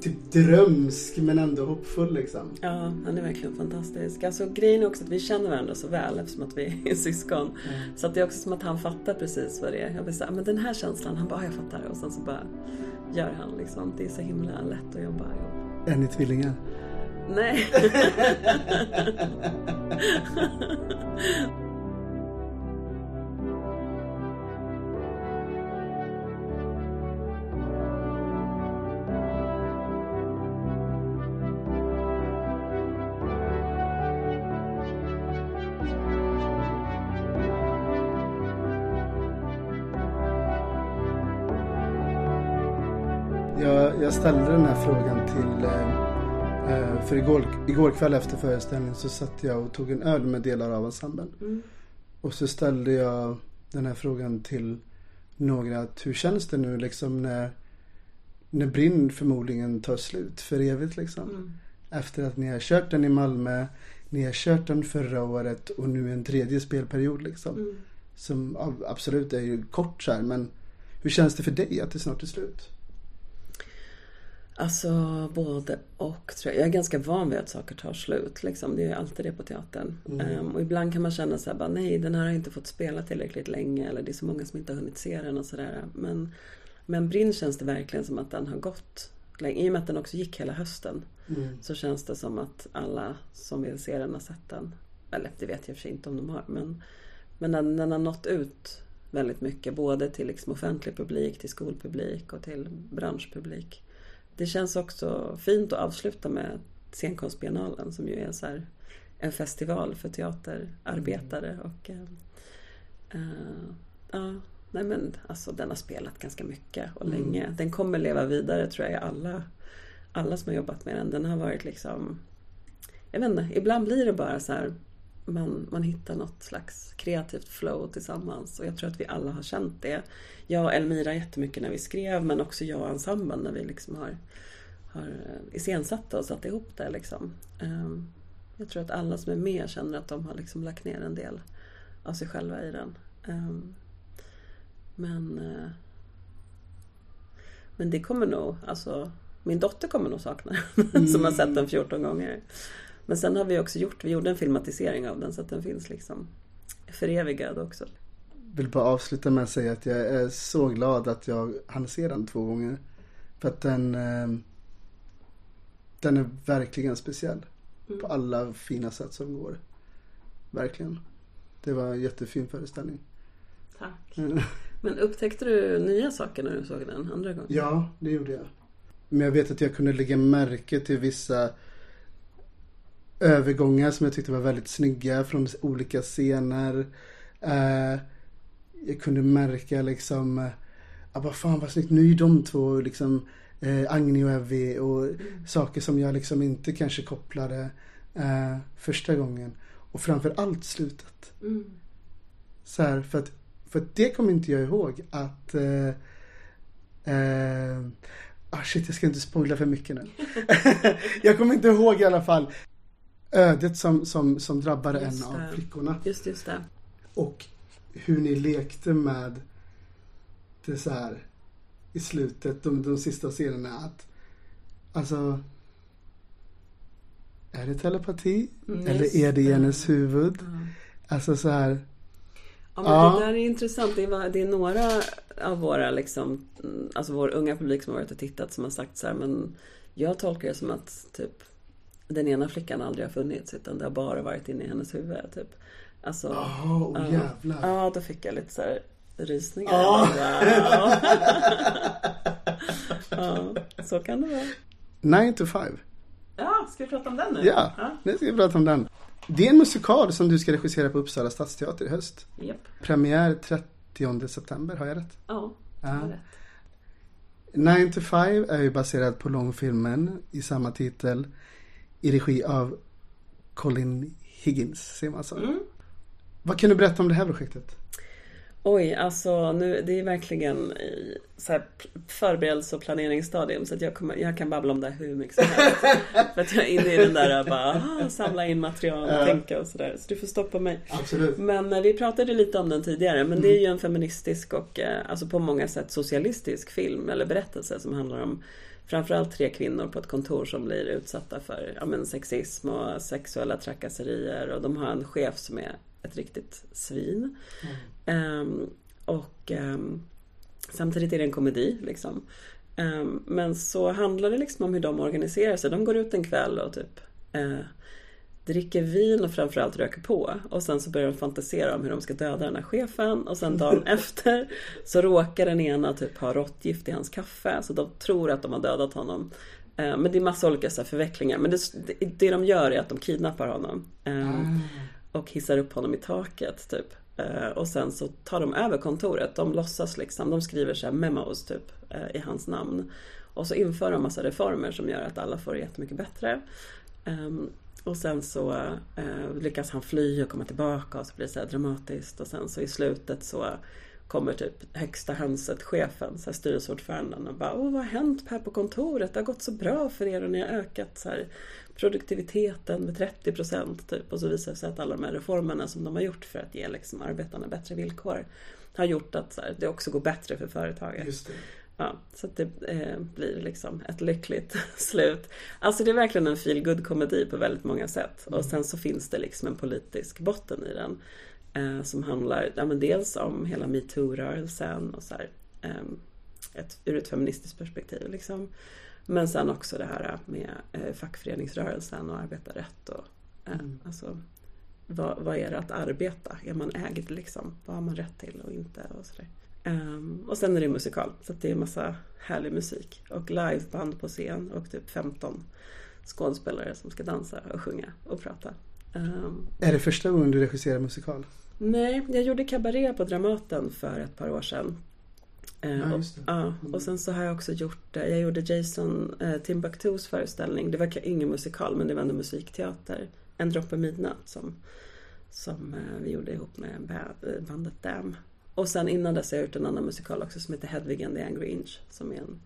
typ drömsk men ändå hoppfull liksom. ja, han är verkligen fantastisk. Alltså grejen är också att vi känner varandra så väl eftersom att vi är syskon. Så att det är också som att han fattar precis vad det är. Jag vill säga, men den här känslan, han bara, "Ja, jag fattar. Och sen så bara gör han liksom. Det är så himla lätt att jobba ihop. Är ni tvillingar? Nej. ställde den här frågan till eh, eh, för igår, igår kväll efter föreställningen så satt jag och tog en öl med delar av ensemblen. Mm. Och så ställde jag den här frågan till några att hur känns det nu liksom när när Brinn förmodligen tar slut för evigt liksom. Mm. Efter att ni har kört den i Malmö, ni har kört den förra året och nu en tredje spelperiod liksom. Mm. Som absolut är ju kort så här, men hur känns det för dig att det snart är slut? Alltså både och tror jag. Jag är ganska van vid att saker tar slut. Liksom. Det är alltid det på teatern. Ehm, och ibland kan man känna så här, bara, nej den här har inte fått spela tillräckligt länge. Eller det är så många som inte har hunnit se den och sådär. Men, men Brinn känns det verkligen som att den har gått länge. I och med att den också gick hela hösten. Så känns det som att alla som vill se den har sett den. Eller det vet jag i och för sig inte om de har. Men, men den, den har nått ut väldigt mycket. Både till liksom offentlig publik, till skolpublik och till branschpublik. Det känns också fint att avsluta med Scenkonstbiennalen som ju är så här, en festival för teaterarbetare. Och, eh, eh, ja, nej men alltså den har spelat ganska mycket och Mm. länge. Den kommer leva vidare tror jag i alla, alla som har jobbat med den. Den har varit liksom jag vet inte, ibland blir det bara så här man, man hittar något slags kreativt flow tillsammans och jag tror att vi alla har känt det. Jag och Elmira jättemycket när vi skrev men också jag och ensemblen när vi liksom har, har eh, iscensatt och satt ihop det. Liksom. Ehm, Jag tror att alla som är med känner att de har liksom lagt ner en del av sig själva i den. Ehm, Men, eh, men det kommer nog, alltså min dotter kommer nog sakna den som har sett den 14 gånger. Men sen har vi också gjort, vi gjorde en filmatisering av den så att den finns liksom förevigad också. Vill bara avsluta med att säga att jag är så glad att jag hann se den två gånger. För att den eh, Den är verkligen speciell. På alla fina sätt som går. Verkligen. Det var en jättefin föreställning. Tack. Mm. Men upptäckte du nya saker när du såg den andra gången? Ja, det gjorde jag. Men jag vet att jag kunde lägga märke till vissa övergångar som jag tyckte var väldigt snygga från olika scener. Eh, jag kunde märka liksom, eh, ah, vad fan vad snyggt, nu är de två liksom eh, Agni och Evie och saker som jag liksom inte kanske kopplade eh, första gången. Och framför allt slutet. Mm. Så här, för att, för att det kommer inte jag ihåg att eh, eh, ah shit, jag ska inte spoila för mycket nu. jag kommer inte ihåg i alla fall ödet som, som, som drabbade en av det. flickorna. Just, just det. Och hur ni lekte med det så här i slutet, de, de sista scenerna. Att, alltså, är det telepati? Mm, Eller är det i hennes huvud? Ja. Alltså så här, Ja, men Ja. det där är intressant. Det, var, det är några av våra, liksom, mm, alltså vår unga publik som har varit och tittat som har sagt så här, men jag tolkar det som att typ den ena flickan aldrig har funnits utan det har bara varit inne i hennes huvud. Typ. Alltså, jaha, oh, ja. jävlar. Ja, då fick jag lite så här rysningar. Ja. ja, så kan det vara. 9 to 5. Ja, ska vi prata om den nu? Ja, nu ska vi prata om den. Det är en musikal som du ska regissera på Uppsala stadsteater i höst. Japp. Premiär 30 september, har jag rätt? Ja, Ja. var rätt. 9 to 5 är ju baserad på långfilmen i samma titel i regi av Colin Higgins, ser man så. Mm. Vad kan du berätta om det här projektet? Oj, alltså nu, det är verkligen i så här förberedelse och planeringsstadium så att jag, kommer, jag kan babbla om det här hur mycket som helst. För att jag är inne i den där bara, ah, samla in material och tänka och sådär. Så du får stoppa mig. Absolut. Men eh, vi pratade lite om den tidigare men det är ju en feministisk och eh, alltså på många sätt socialistisk film eller berättelse som handlar om framförallt tre kvinnor på ett kontor som blir utsatta för ja, men sexism och sexuella trakasserier och de har en chef som är ett riktigt svin. Ehm, och ehm, samtidigt är det en komedi liksom. Ehm, men så handlar det liksom om hur de organiserar sig. De går ut en kväll och typ eh, dricker vin och framförallt röker på. Och sen så börjar de fantisera om hur de ska döda den här chefen. Och sen dagen efter så råkar den ena typ ha råttgift i hans kaffe. Så de tror att de har dödat honom. Eh, Men det är massa olika så här förvecklingar. Men det, det, de gör är att de kidnappar honom. Eh, och hissar upp honom i taket typ. Eh, Och sen så tar de över kontoret. De låtsas liksom, de skriver så här memos typ eh, i hans namn. Och så inför de massa reformer som gör att alla får det jättemycket bättre. Och sen så eh, lyckas han fly och komma tillbaka och så blir det så här dramatiskt. Och sen så i slutet så kommer typ högsta hönset, chefen, så här styrelseordföranden och bara Åh, vad har hänt här på kontoret? Det har gått så bra för er och ni har ökat så här, produktiviteten med 30 procent typ. Och så visar det sig att alla de här reformerna som de har gjort för att ge liksom, arbetarna bättre villkor har gjort att så här, det också går bättre för företaget. Ja, så att det eh, blir liksom ett lyckligt slut. Alltså det är verkligen en feel komedi på väldigt många sätt. Och sen så finns det liksom en politisk botten i den. Eh, som handlar ja, dels om hela metoo-rörelsen och så här, ehm, ett, ur ett feministiskt perspektiv. Liksom. Men sen också det här med eh, fackföreningsrörelsen och arbetarrätt. Och, eh, alltså, vad, vad är det att arbeta? Är man ägd liksom? Vad har man rätt till och inte? Och, sådär. Ehm, och sen är det musikal, så det är massa härlig musik. Och liveband på scen och typ 15 skådespelare som ska dansa och sjunga och prata. Um, är det första gången du regisserar musikal? Nej, jag gjorde Cabaret på Dramaten för ett par år sedan. Ja, och, ja, och sen så har jag också gjort, eh, jag gjorde Jason eh, Timbuktus föreställning. Det var ingen musikal men det var ändå musikteater. En droppe midnatt som, som eh, vi gjorde ihop med ba- bandet Dam. Och sen innan dess har jag gjort en annan musikal också som heter Hedvig and the Angry Inch. Som är en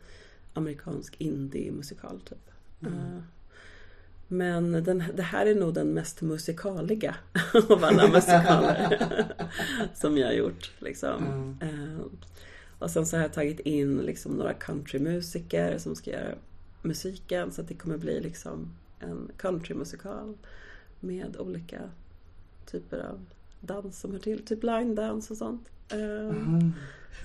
amerikansk indie-musikal typ. Eh, men den, det här är nog den mest musikaliga av alla musikaler som jag har gjort. Liksom. Eh, och sen så har jag tagit in liksom några countrymusiker som ska göra musiken så att det kommer bli liksom en countrymusikal med olika typer av dans som hör till. Typ line-dans och sånt. Mm.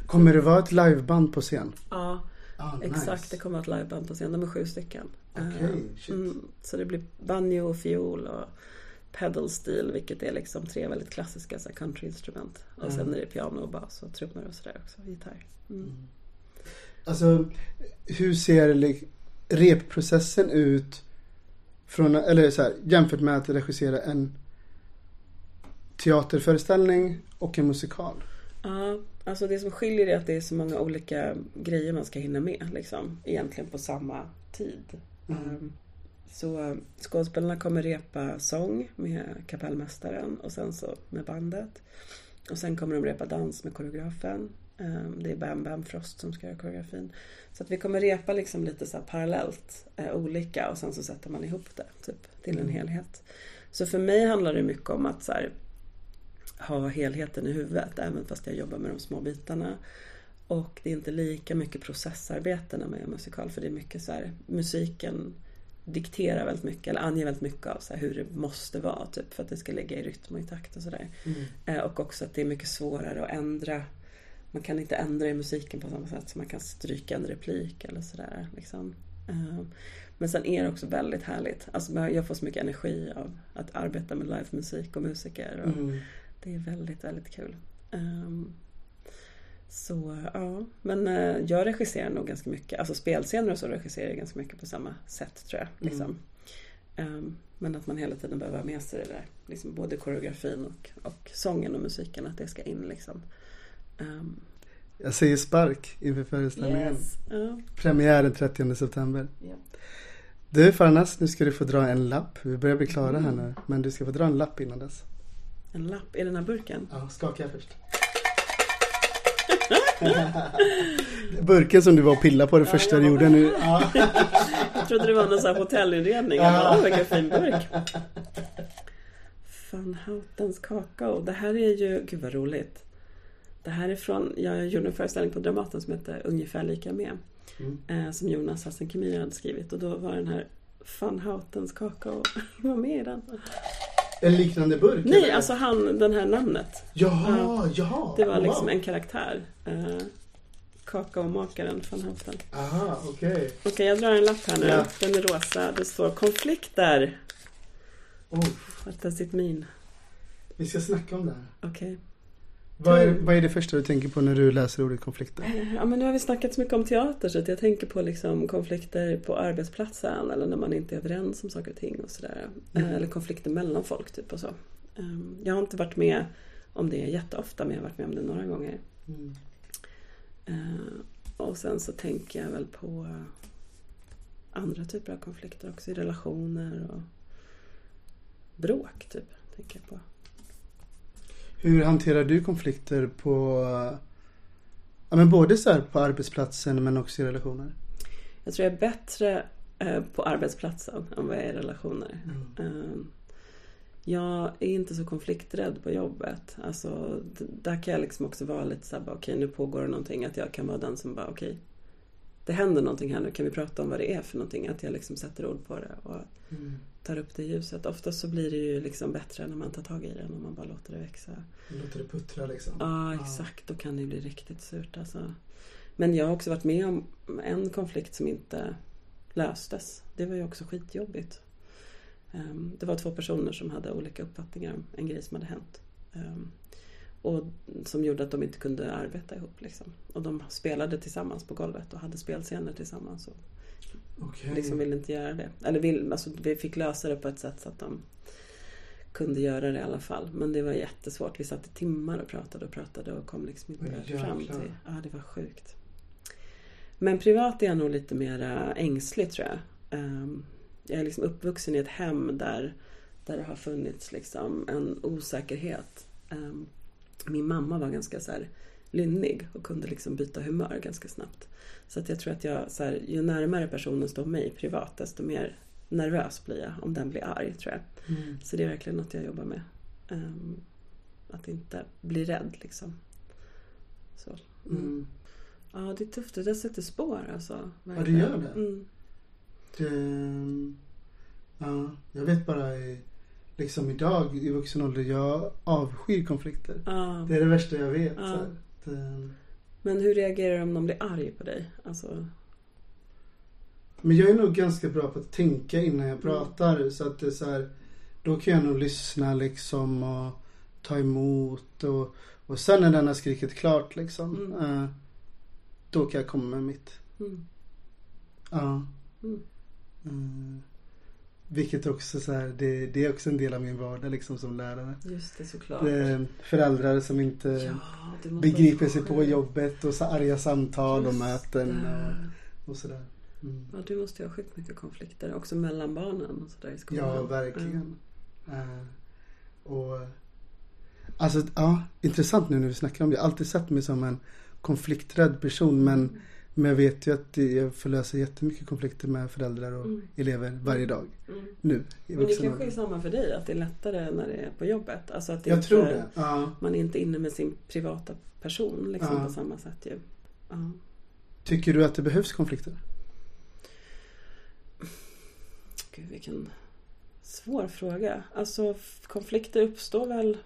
Kommer det vara ett liveband på scen? Ja, Ah, exakt. Det kommer att vara ett liveband på scen. De är sju stycken. Okej, Eh, mm, så det blir banjo och fiol och pedal steel vilket är liksom tre väldigt klassiska så countryinstrument. Och sen Mm. är det piano och bas och trummor och sådär också. Gitarr. Mm. Alltså, hur ser repprocessen ut från, eller så här, jämfört med att regissera en teaterföreställning och en musikal? Ja, alltså det som skiljer är att det är så många olika grejer man ska hinna med liksom. Egentligen på samma tid. Um, Så eh, skådespelarna kommer repa sång med kapellmästaren och sen så med bandet. Och sen kommer de repa dans med koreografen. Um, Det är Bam Bam Frost som ska göra koreografin. Så att vi kommer repa liksom lite så parallellt eh, olika och sen så sätter man ihop det typ till en helhet. Så för mig handlar det mycket om att så här, ha helheten i huvudet även fast jag jobbar med de små bitarna. Och det är inte lika mycket processarbete när man gör musikal för det är mycket så här, musiken dikterar väldigt mycket eller anger väldigt mycket av så här, hur det måste vara typ för att det ska ligga i rytm och i takt och sådär. Eh, och också att det är mycket svårare att ändra man kan inte ändra i musiken på samma sätt som man kan stryka en replik eller sådär. Liksom. Eh, Men sen är det också väldigt härligt. Alltså jag får så mycket energi av att arbeta med livemusik och musiker. Och Mm. Det är väldigt, väldigt kul. Ehm, Så ja, men eh, jag regisserar nog ganska mycket. Alltså spelscener och så regisserar jag ganska mycket på samma sätt tror jag. Liksom. Ehm, Men att man hela tiden behöver ha med sig det där. Liksom både koreografin och, och sången och musiken. Att det ska in liksom. Ehm, Jag säger spark inför föreställningen. Yes. Ja. Premiär den 30 september. Ja. Du Farnas, nu ska du få dra en lapp. Vi börjar bli klara här nu. Men du ska få dra en lapp innan dess. En lapp i den här burken. Ja, skaka först. Burken som du var och pillade på det första du gjorde nu. Ja. Jag trodde det var någon sån här hotellinredning. Jag bara, "Åh, vilken fin burk. Van Houtens kakao. Det här är ju, gud vad roligt. Det här är från, jag gjorde en föreställning på Dramaten som heter Ungefär lika med. Mm. Eh, som Jonas Hassan Khemir hade skrivit och då var den här Van Houtens kakao var med i den. En liknande burk? Nej, eller? alltså han, den här namnet. Jaha, jaha. Det var liksom Wow. en karaktär. Eh, kakaomakaren Van Houten. Aha, okej. Okej, jag drar en lapp här nu. Ja. Den är rosa. Det står konflikter. Oh, What does it mean? vi ska snacka om det här. Okej. Vad är, vad är det första du tänker på när du läser ordet konflikter? Ja, men nu har vi snackat så mycket om teater så jag tänker på liksom konflikter på arbetsplatsen eller när man inte är överens om saker och ting och sådär. Mm. Eh, Eller konflikter mellan folk typ och så. Ehm, Jag har inte varit med om det jätteofta men jag har varit med om det några gånger. Mm. Eh, Och sen så tänker jag väl på andra typer av konflikter också i relationer och bråk typ. Tänker jag på. Hur hanterar du konflikter på Ja men både så här på arbetsplatsen men också i relationer. Jag tror jag är bättre eh, på arbetsplatsen än vad jag är i relationer. Eh, Jag är inte så konflikträdd på jobbet. Alltså, där kan jag liksom också vara lite såhär, okej nu pågår det någonting. Att jag kan vara den som bara, okej. det händer någonting här nu, kan vi prata om vad det är för någonting? Att jag liksom sätter ord på det och tar upp det ljuset. Oftast så blir det ju liksom bättre när man tar tag i det än om man bara låter det växa. Låter det puttra liksom. Ja, exakt. Då kan det bli riktigt surt alltså. Men jag har också varit med om en konflikt som inte löstes. Det var ju också skitjobbigt. Ehm, Det var två personer som hade olika uppfattningar om en grej som hade hänt. Ehm, Och som gjorde att de inte kunde arbeta ihop. Liksom. Och de spelade tillsammans på golvet och hade spelscener tillsammans. Och Okej. liksom ville inte göra det. Eller vill, alltså, vi fick lösa det på ett sätt så att de kunde göra det i alla fall. Men det var jättesvårt. Vi satt i timmar och pratade och pratade och kom liksom inte Oj, fram till... Ja, det var sjukt. Men privat är jag nog lite mer ängslig tror jag. Ehm, Jag är liksom uppvuxen i ett hem där, där det har funnits liksom en osäkerhet. Ehm, Min mamma var ganska så här lynnig och kunde liksom byta humör ganska snabbt. Så att jag tror att jag, så här, ju närmare personen står mig privat desto mer nervös blir jag om den blir arg tror jag. Mm. Så det är verkligen något jag jobbar med. Ehm, att inte bli rädd liksom. Så. Mm. Ja, det är tufft. Det där sätter spår alltså. Ja, det gör det. Mm. Det, ja, jag vet bara i, liksom idag i vuxen ålder, jag avskyr konflikter. Ja. Det är det värsta jag vet. Ja. Det, Men hur reagerar du om någon blir arg på dig? Alltså, men jag är nog ganska bra på att tänka innan Mm. jag pratar. Så att det är så här, då kan jag nog lyssna liksom och ta emot. Och, och sen när den har skrikit klart liksom. Mm. eh, då kan jag komma med mitt. mm. Ja. Mm. Mm. Vilket också så här, det, det är också en del av min vardag liksom som lärare. Just det, såklart. Det, föräldrar som inte Ja, begriper sig på jobbet och så arga samtal och Just möten det. och, och sådär. Mm. Ja, du måste ju ha sjukt mycket konflikter också mellan barnen och sådär i skolan. Ja, verkligen. Eh, och Alltså, ja, intressant nu när vi snackar om det. Jag har alltid sett mig som en konflikträdd person men, men jag vet ju att jag får lösa jättemycket konflikter med föräldrar och Mm. elever varje dag. Mm. Nu, i Men det kanske är samma för dig, att det är lättare när det är på jobbet. Alltså att det Jag inte, tror det. Ja. Man är inte inne med sin privata person liksom, Ja. på samma sätt ju. Ja. Tycker du att det behövs konflikter? Gud, vilken svår fråga. Alltså konflikter uppstår väl...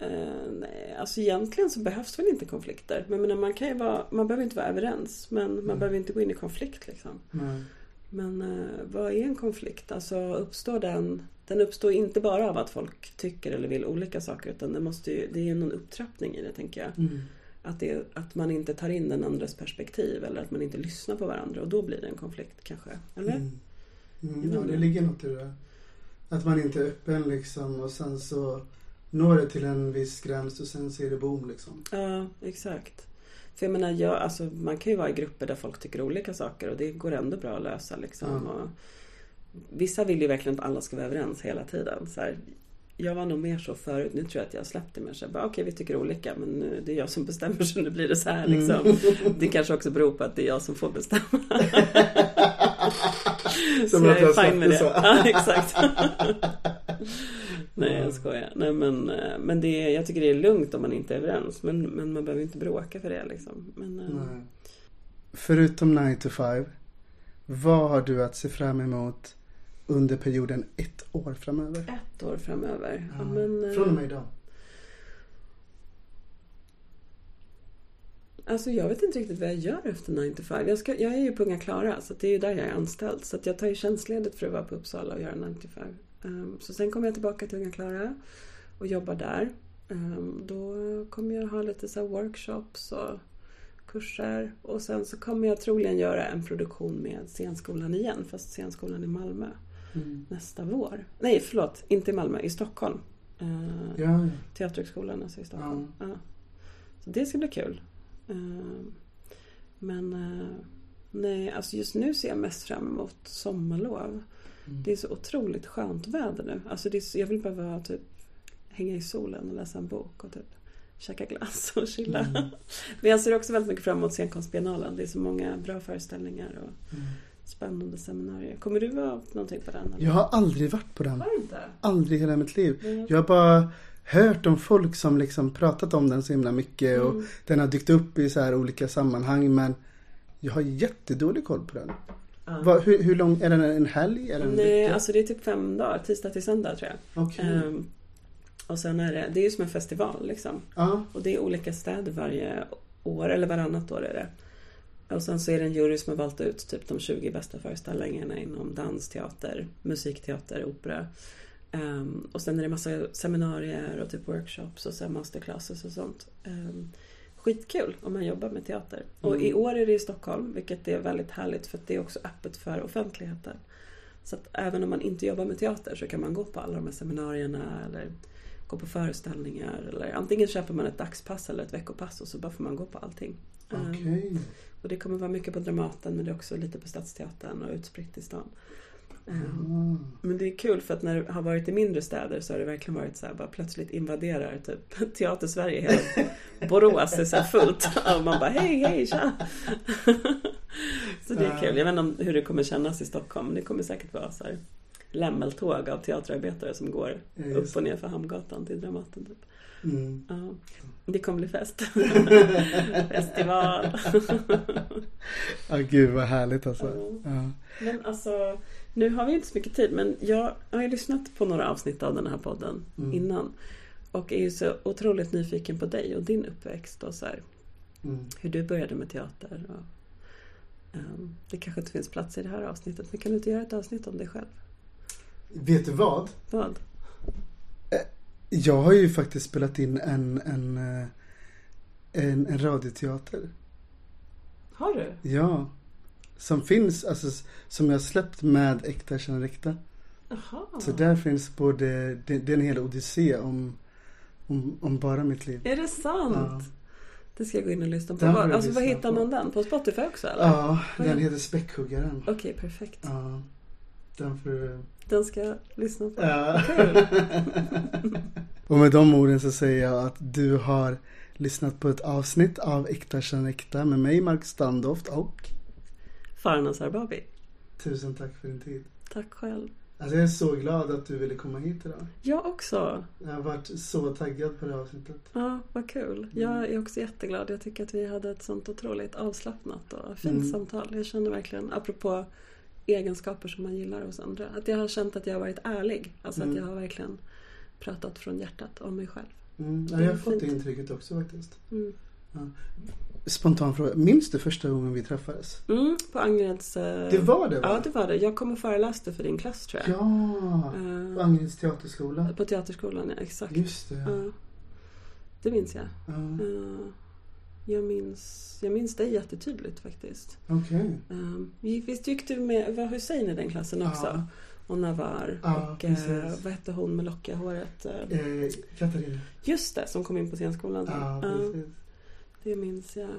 Eh, nej, alltså egentligen så behövs väl inte konflikter. Men menar, man kan ju vara, man behöver inte vara överens. Men man Mm. behöver inte gå in i konflikt liksom. Nej. Men eh, vad är en konflikt? Alltså uppstår den... Den uppstår inte bara av att folk tycker eller vill olika saker. Utan det, måste ju, det är någon upptrappning i det tänker jag. Mm. Att, det, att man inte tar in den andres perspektiv. Eller att man inte lyssnar på varandra. Och då blir det en konflikt kanske. Eller? Mm. Mm, ja, det ligger något i det. Att man inte är öppen liksom och sen så når det till en viss gräns och sen så är det boom liksom. Ja, exakt. För jag menar, jag, alltså, man kan ju vara i grupper där folk tycker olika saker och det går ändå bra att lösa. Liksom. Ja. Och vissa vill ju verkligen att alla ska vara överens hela tiden. Så här, jag var nog mer så förut. Nu tror jag att jag släppte mer så här, bara, Okej, vi tycker olika men nu, det är jag som bestämmer så nu blir det så här. Liksom. Mm. Det kanske också beror på att det är jag som får bestämma. Som så att jag är fine med det. Ja, exakt. Nej, Ja. jag skojar. Nej, men, eh, men det, är- jag tycker det är lugnt om man inte är överens. Men, men man behöver inte bråka för det liksom. Men, eh. Förutom 9 to 5, vad har du att se fram emot under perioden ett år framöver? ett år framöver. Ja, men, eh, Från och med idag. Alltså jag vet inte riktigt vad jag gör efter 9 to 5. Jag, ska, jag är ju på Unga Klara så det är ju där jag är anställd. Så jag tar ju tjänstledigt för att vara på Uppsala och göra 9 to 5. Um, så sen kommer jag tillbaka till Unga Klara och jobbar där. Um, då kommer jag ha lite så workshops och kurser. Och sen så kommer jag troligen göra en produktion med scenskolan igen. Fast scenskolan i Malmö Mm. nästa vår. Nej, förlåt. Inte i Malmö, i Stockholm. Uh, Ja, ja. Teaterhögskolan alltså i Stockholm. Ja. Så det ska bli kul. Men eh, nej, alltså just nu ser jag mest fram emot sommarlov. Mm. Det är så otroligt skönt väder nu. Alltså det är så, jag vill bara vara, typ, hänga i solen och läsa en bok och typ käka glass och chilla. Mm. Men jag ser också väldigt mycket fram emot scenkonstbiennalen. Det är så många bra föreställningar och Mm. spännande seminarier. Kommer du vara någonting på den? eller? Jag har aldrig varit på den. Har du inte? Aldrig hela mitt liv. Mm. Jag har bara hört om folk som liksom pratat om den så himla mycket och Mm. den har dykt upp i så här olika sammanhang men jag har jättedålig koll på den. Vad- hur, hur lång, är den en helg? Den en Nej, vecka? alltså det är typ fem dagar. Tisdag till söndag tror jag. Okej. Ehm, och sen är det, det är ju som en festival liksom. Ja. Och det är olika städer varje år, eller varannat år är det. Och sen så är det en jury som har valt ut typ de 20 bästa föreställningarna inom dans, teater, musikteater, opera. Ehm, och sen är det massa seminarier och typ workshops och sen masterclasses och sånt. Um, skitkul om man jobbar med teater. Och i år är det i Stockholm, vilket är väldigt härligt för det är också öppet för offentligheten. Så att även om man inte jobbar med teater så kan man gå på alla de här seminarierna eller gå på föreställningar. Eller antingen köper man ett dagspass eller ett veckopass och så bara får man gå på allting. Um, Okej. och det kommer vara mycket på Dramaten men det är också lite på Stadsteatern och utspritt i stan. Ah. men det är kul för att när det har varit i mindre städer så har det verkligen varit så här, bara plötsligt invaderar typ Teater-Sverige hela Borås är så här fullt. Och man bara hej hej tja! så det är kul. Jag vet inte om hur det kommer kännas i Stockholm. Det kommer säkert vara så här lämmeltåg av teaterarbetare som går Ja, upp just och ner för Hamngatan till Dramaten. Typ. Mm. Ja. Det kommer bli fest. Festival. Ja, gud vad härligt alltså. Ja. Men alltså, nu har vi inte så mycket tid men jag har ju lyssnat på några avsnitt av den här podden Mm. innan. Och är ju så otroligt nyfiken på dig och din uppväxt och så här, Mm. hur du började med teater. Och, ehm, det kanske inte finns plats i det här avsnittet men kan du inte göra ett avsnitt om dig själv? Vet du vad? Vad? Jag har ju faktiskt spelat in en, en, eh, en, en radioteater. Har du? Ja. Som finns, alltså som jag släppt med Äkta känner äkta. Jaha. Så där finns både, det, det är en hel odyssé om, om, om bara mitt liv. Är det sant? Ja. Det ska jag gå in och lyssna på. Var, alltså, lyssna hittar på. man den? På Spotify också eller? Ja, Vad den heter Späckhuggaren. Okej, perfekt. Ja. Den får du... Den ska jag lyssna på. Ja. Kul. Och med de orden så säger jag att du har lyssnat på ett avsnitt av Äkta känner äkta med mig, Mark Standoft och Farnas Arbabi. tusen tack för din tid. Tack själv. Alltså jag är så glad att du ville komma hit idag. Jag också. Jag har varit så taggad på det här avsnittet. Ja, vad kul. Jag är också jätteglad. Jag tycker att vi hade ett sånt otroligt avslappnat och fint Mm. samtal. Jag känner verkligen, apropå egenskaper som man gillar hos andra, att jag har känt att jag har varit ärlig. Alltså Mm. att jag har verkligen pratat från hjärtat om mig själv. Mm. Ja, jag har fått det intrycket också faktiskt. Mm. Spontan fråga. Minns du första gången vi träffades? Mm, på Angereds... eh, Det var det va? Ja, det var det. Jag kom och föreläste för din klass tror jag. Ja, Eh, på Angereds teaterskola. På Teaterskolan, ja. Exakt. Just det. Ja. Det minns jag. Ja. Eh, Jag minns, jag minns dig jättetydligt faktiskt. Okej. Um, visst gick du med, var Hussein i den klassen också? Och Navar. Ja, och eh, vad hette hon med lockiga håret? Eh, Katarina. Just det, som kom in på scenskolan. Ja, precis. Det minns jag.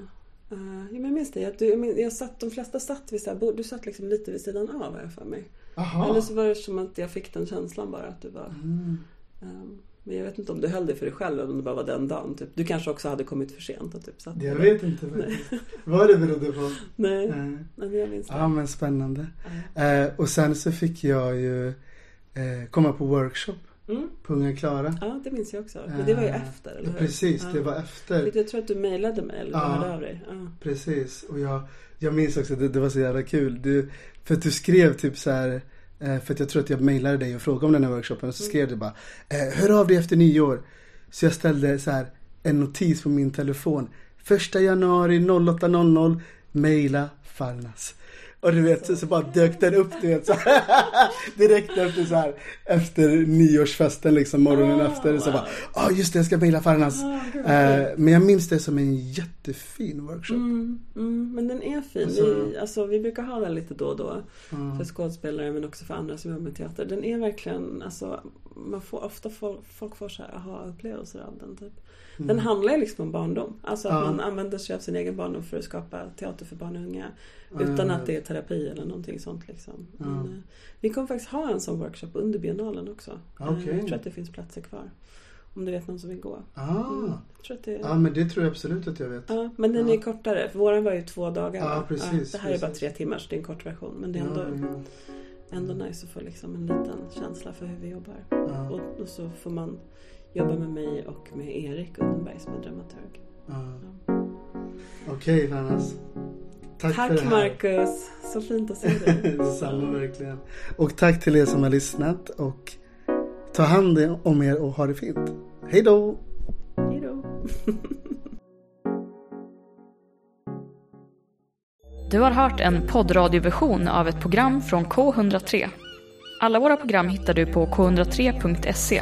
Uh, ja, men jag minns det. Att du, jag, minns, jag satt, de flesta satt vid så här. Du satt liksom lite vid sidan av har jag för mig. Aha. Eller så var det som att jag fick den känslan bara att du var... Mm. ehm, men jag vet inte om du höll det för dig själv eller om det bara var den dagen. Typ. Du kanske också hade kommit för sent och typ satt Jag vet inte faktiskt. Vad det berodde på. Nej, nej men jag minns det. Ja men spännande. Ja. Eh, och sen så fick jag ju eh, komma på workshop Mm. på Unga Klara. Ja, det minns jag också. Men det var ju Eh, efter, eller hur? Precis, det var efter. Jag tror att du mejlade mig eller Ja. hörde av dig. Ja. Precis. Och jag, jag minns också, det, det var så jävla kul. Du, för att du skrev typ så här. eh, För att jag tror att jag mejlade dig och frågade om den här workshopen. Och så skrev du bara. Eh, hör av dig efter nyår. Så jag ställde så här en notis på min telefon. Första januari 08.00. Mejla Farnas. Och du vet så, så bara dök den upp du vet så här, Direkt efter så här Efter nyårsfesten liksom morgonen Ah, efter. Så bara. Ja just det jag ska mejla Farnas. Ah, gud, vad Eh, men jag minns det som en jättefin workshop. Mm, mm, men den är fin. Alltså- vi, alltså, vi brukar ha den lite då och då. Ja. För skådespelare men också för andra som jobbar med teater. Den är verkligen, alltså, man får ofta folk, folk får så här aha-upplevelser av den. Typ. Den handlar ju liksom om barndom. Alltså att Mm. Ja. man använder sig av sin egen barndom för att skapa teater för barn och unga. Utan Eh, att det är terapi eller någonting sånt. Liksom. Ja. Men, eh, vi kommer faktiskt ha en sån workshop under biennalen också. Ah, Eh. Jag tror att det finns platser kvar. Om du vet någon som vill gå. Ah. Mm. Tror att det Ja men det tror jag absolut att jag vet. Ja, men den Ja. är kortare. För våran var ju två dagar. Ja, precis, det här är bara precis. tre timmar så det är en kort version. Men det är ändå, Ja, ja, ändå nice att få liksom en liten känsla för hur vi jobbar. ja, Och, och så får man jobba med mig och med Erik Undenberg som är dramaturg. ja. Okej Fannas. Tack, Tack för det här. Marcus! Så fint att se dig. Detsamma verkligen. Och tack till er som har lyssnat och ta hand om er och ha det fint. Hej då! Hej då! Du har hört en poddradioversion av ett program från K103. Alla våra program hittar du på k103.se.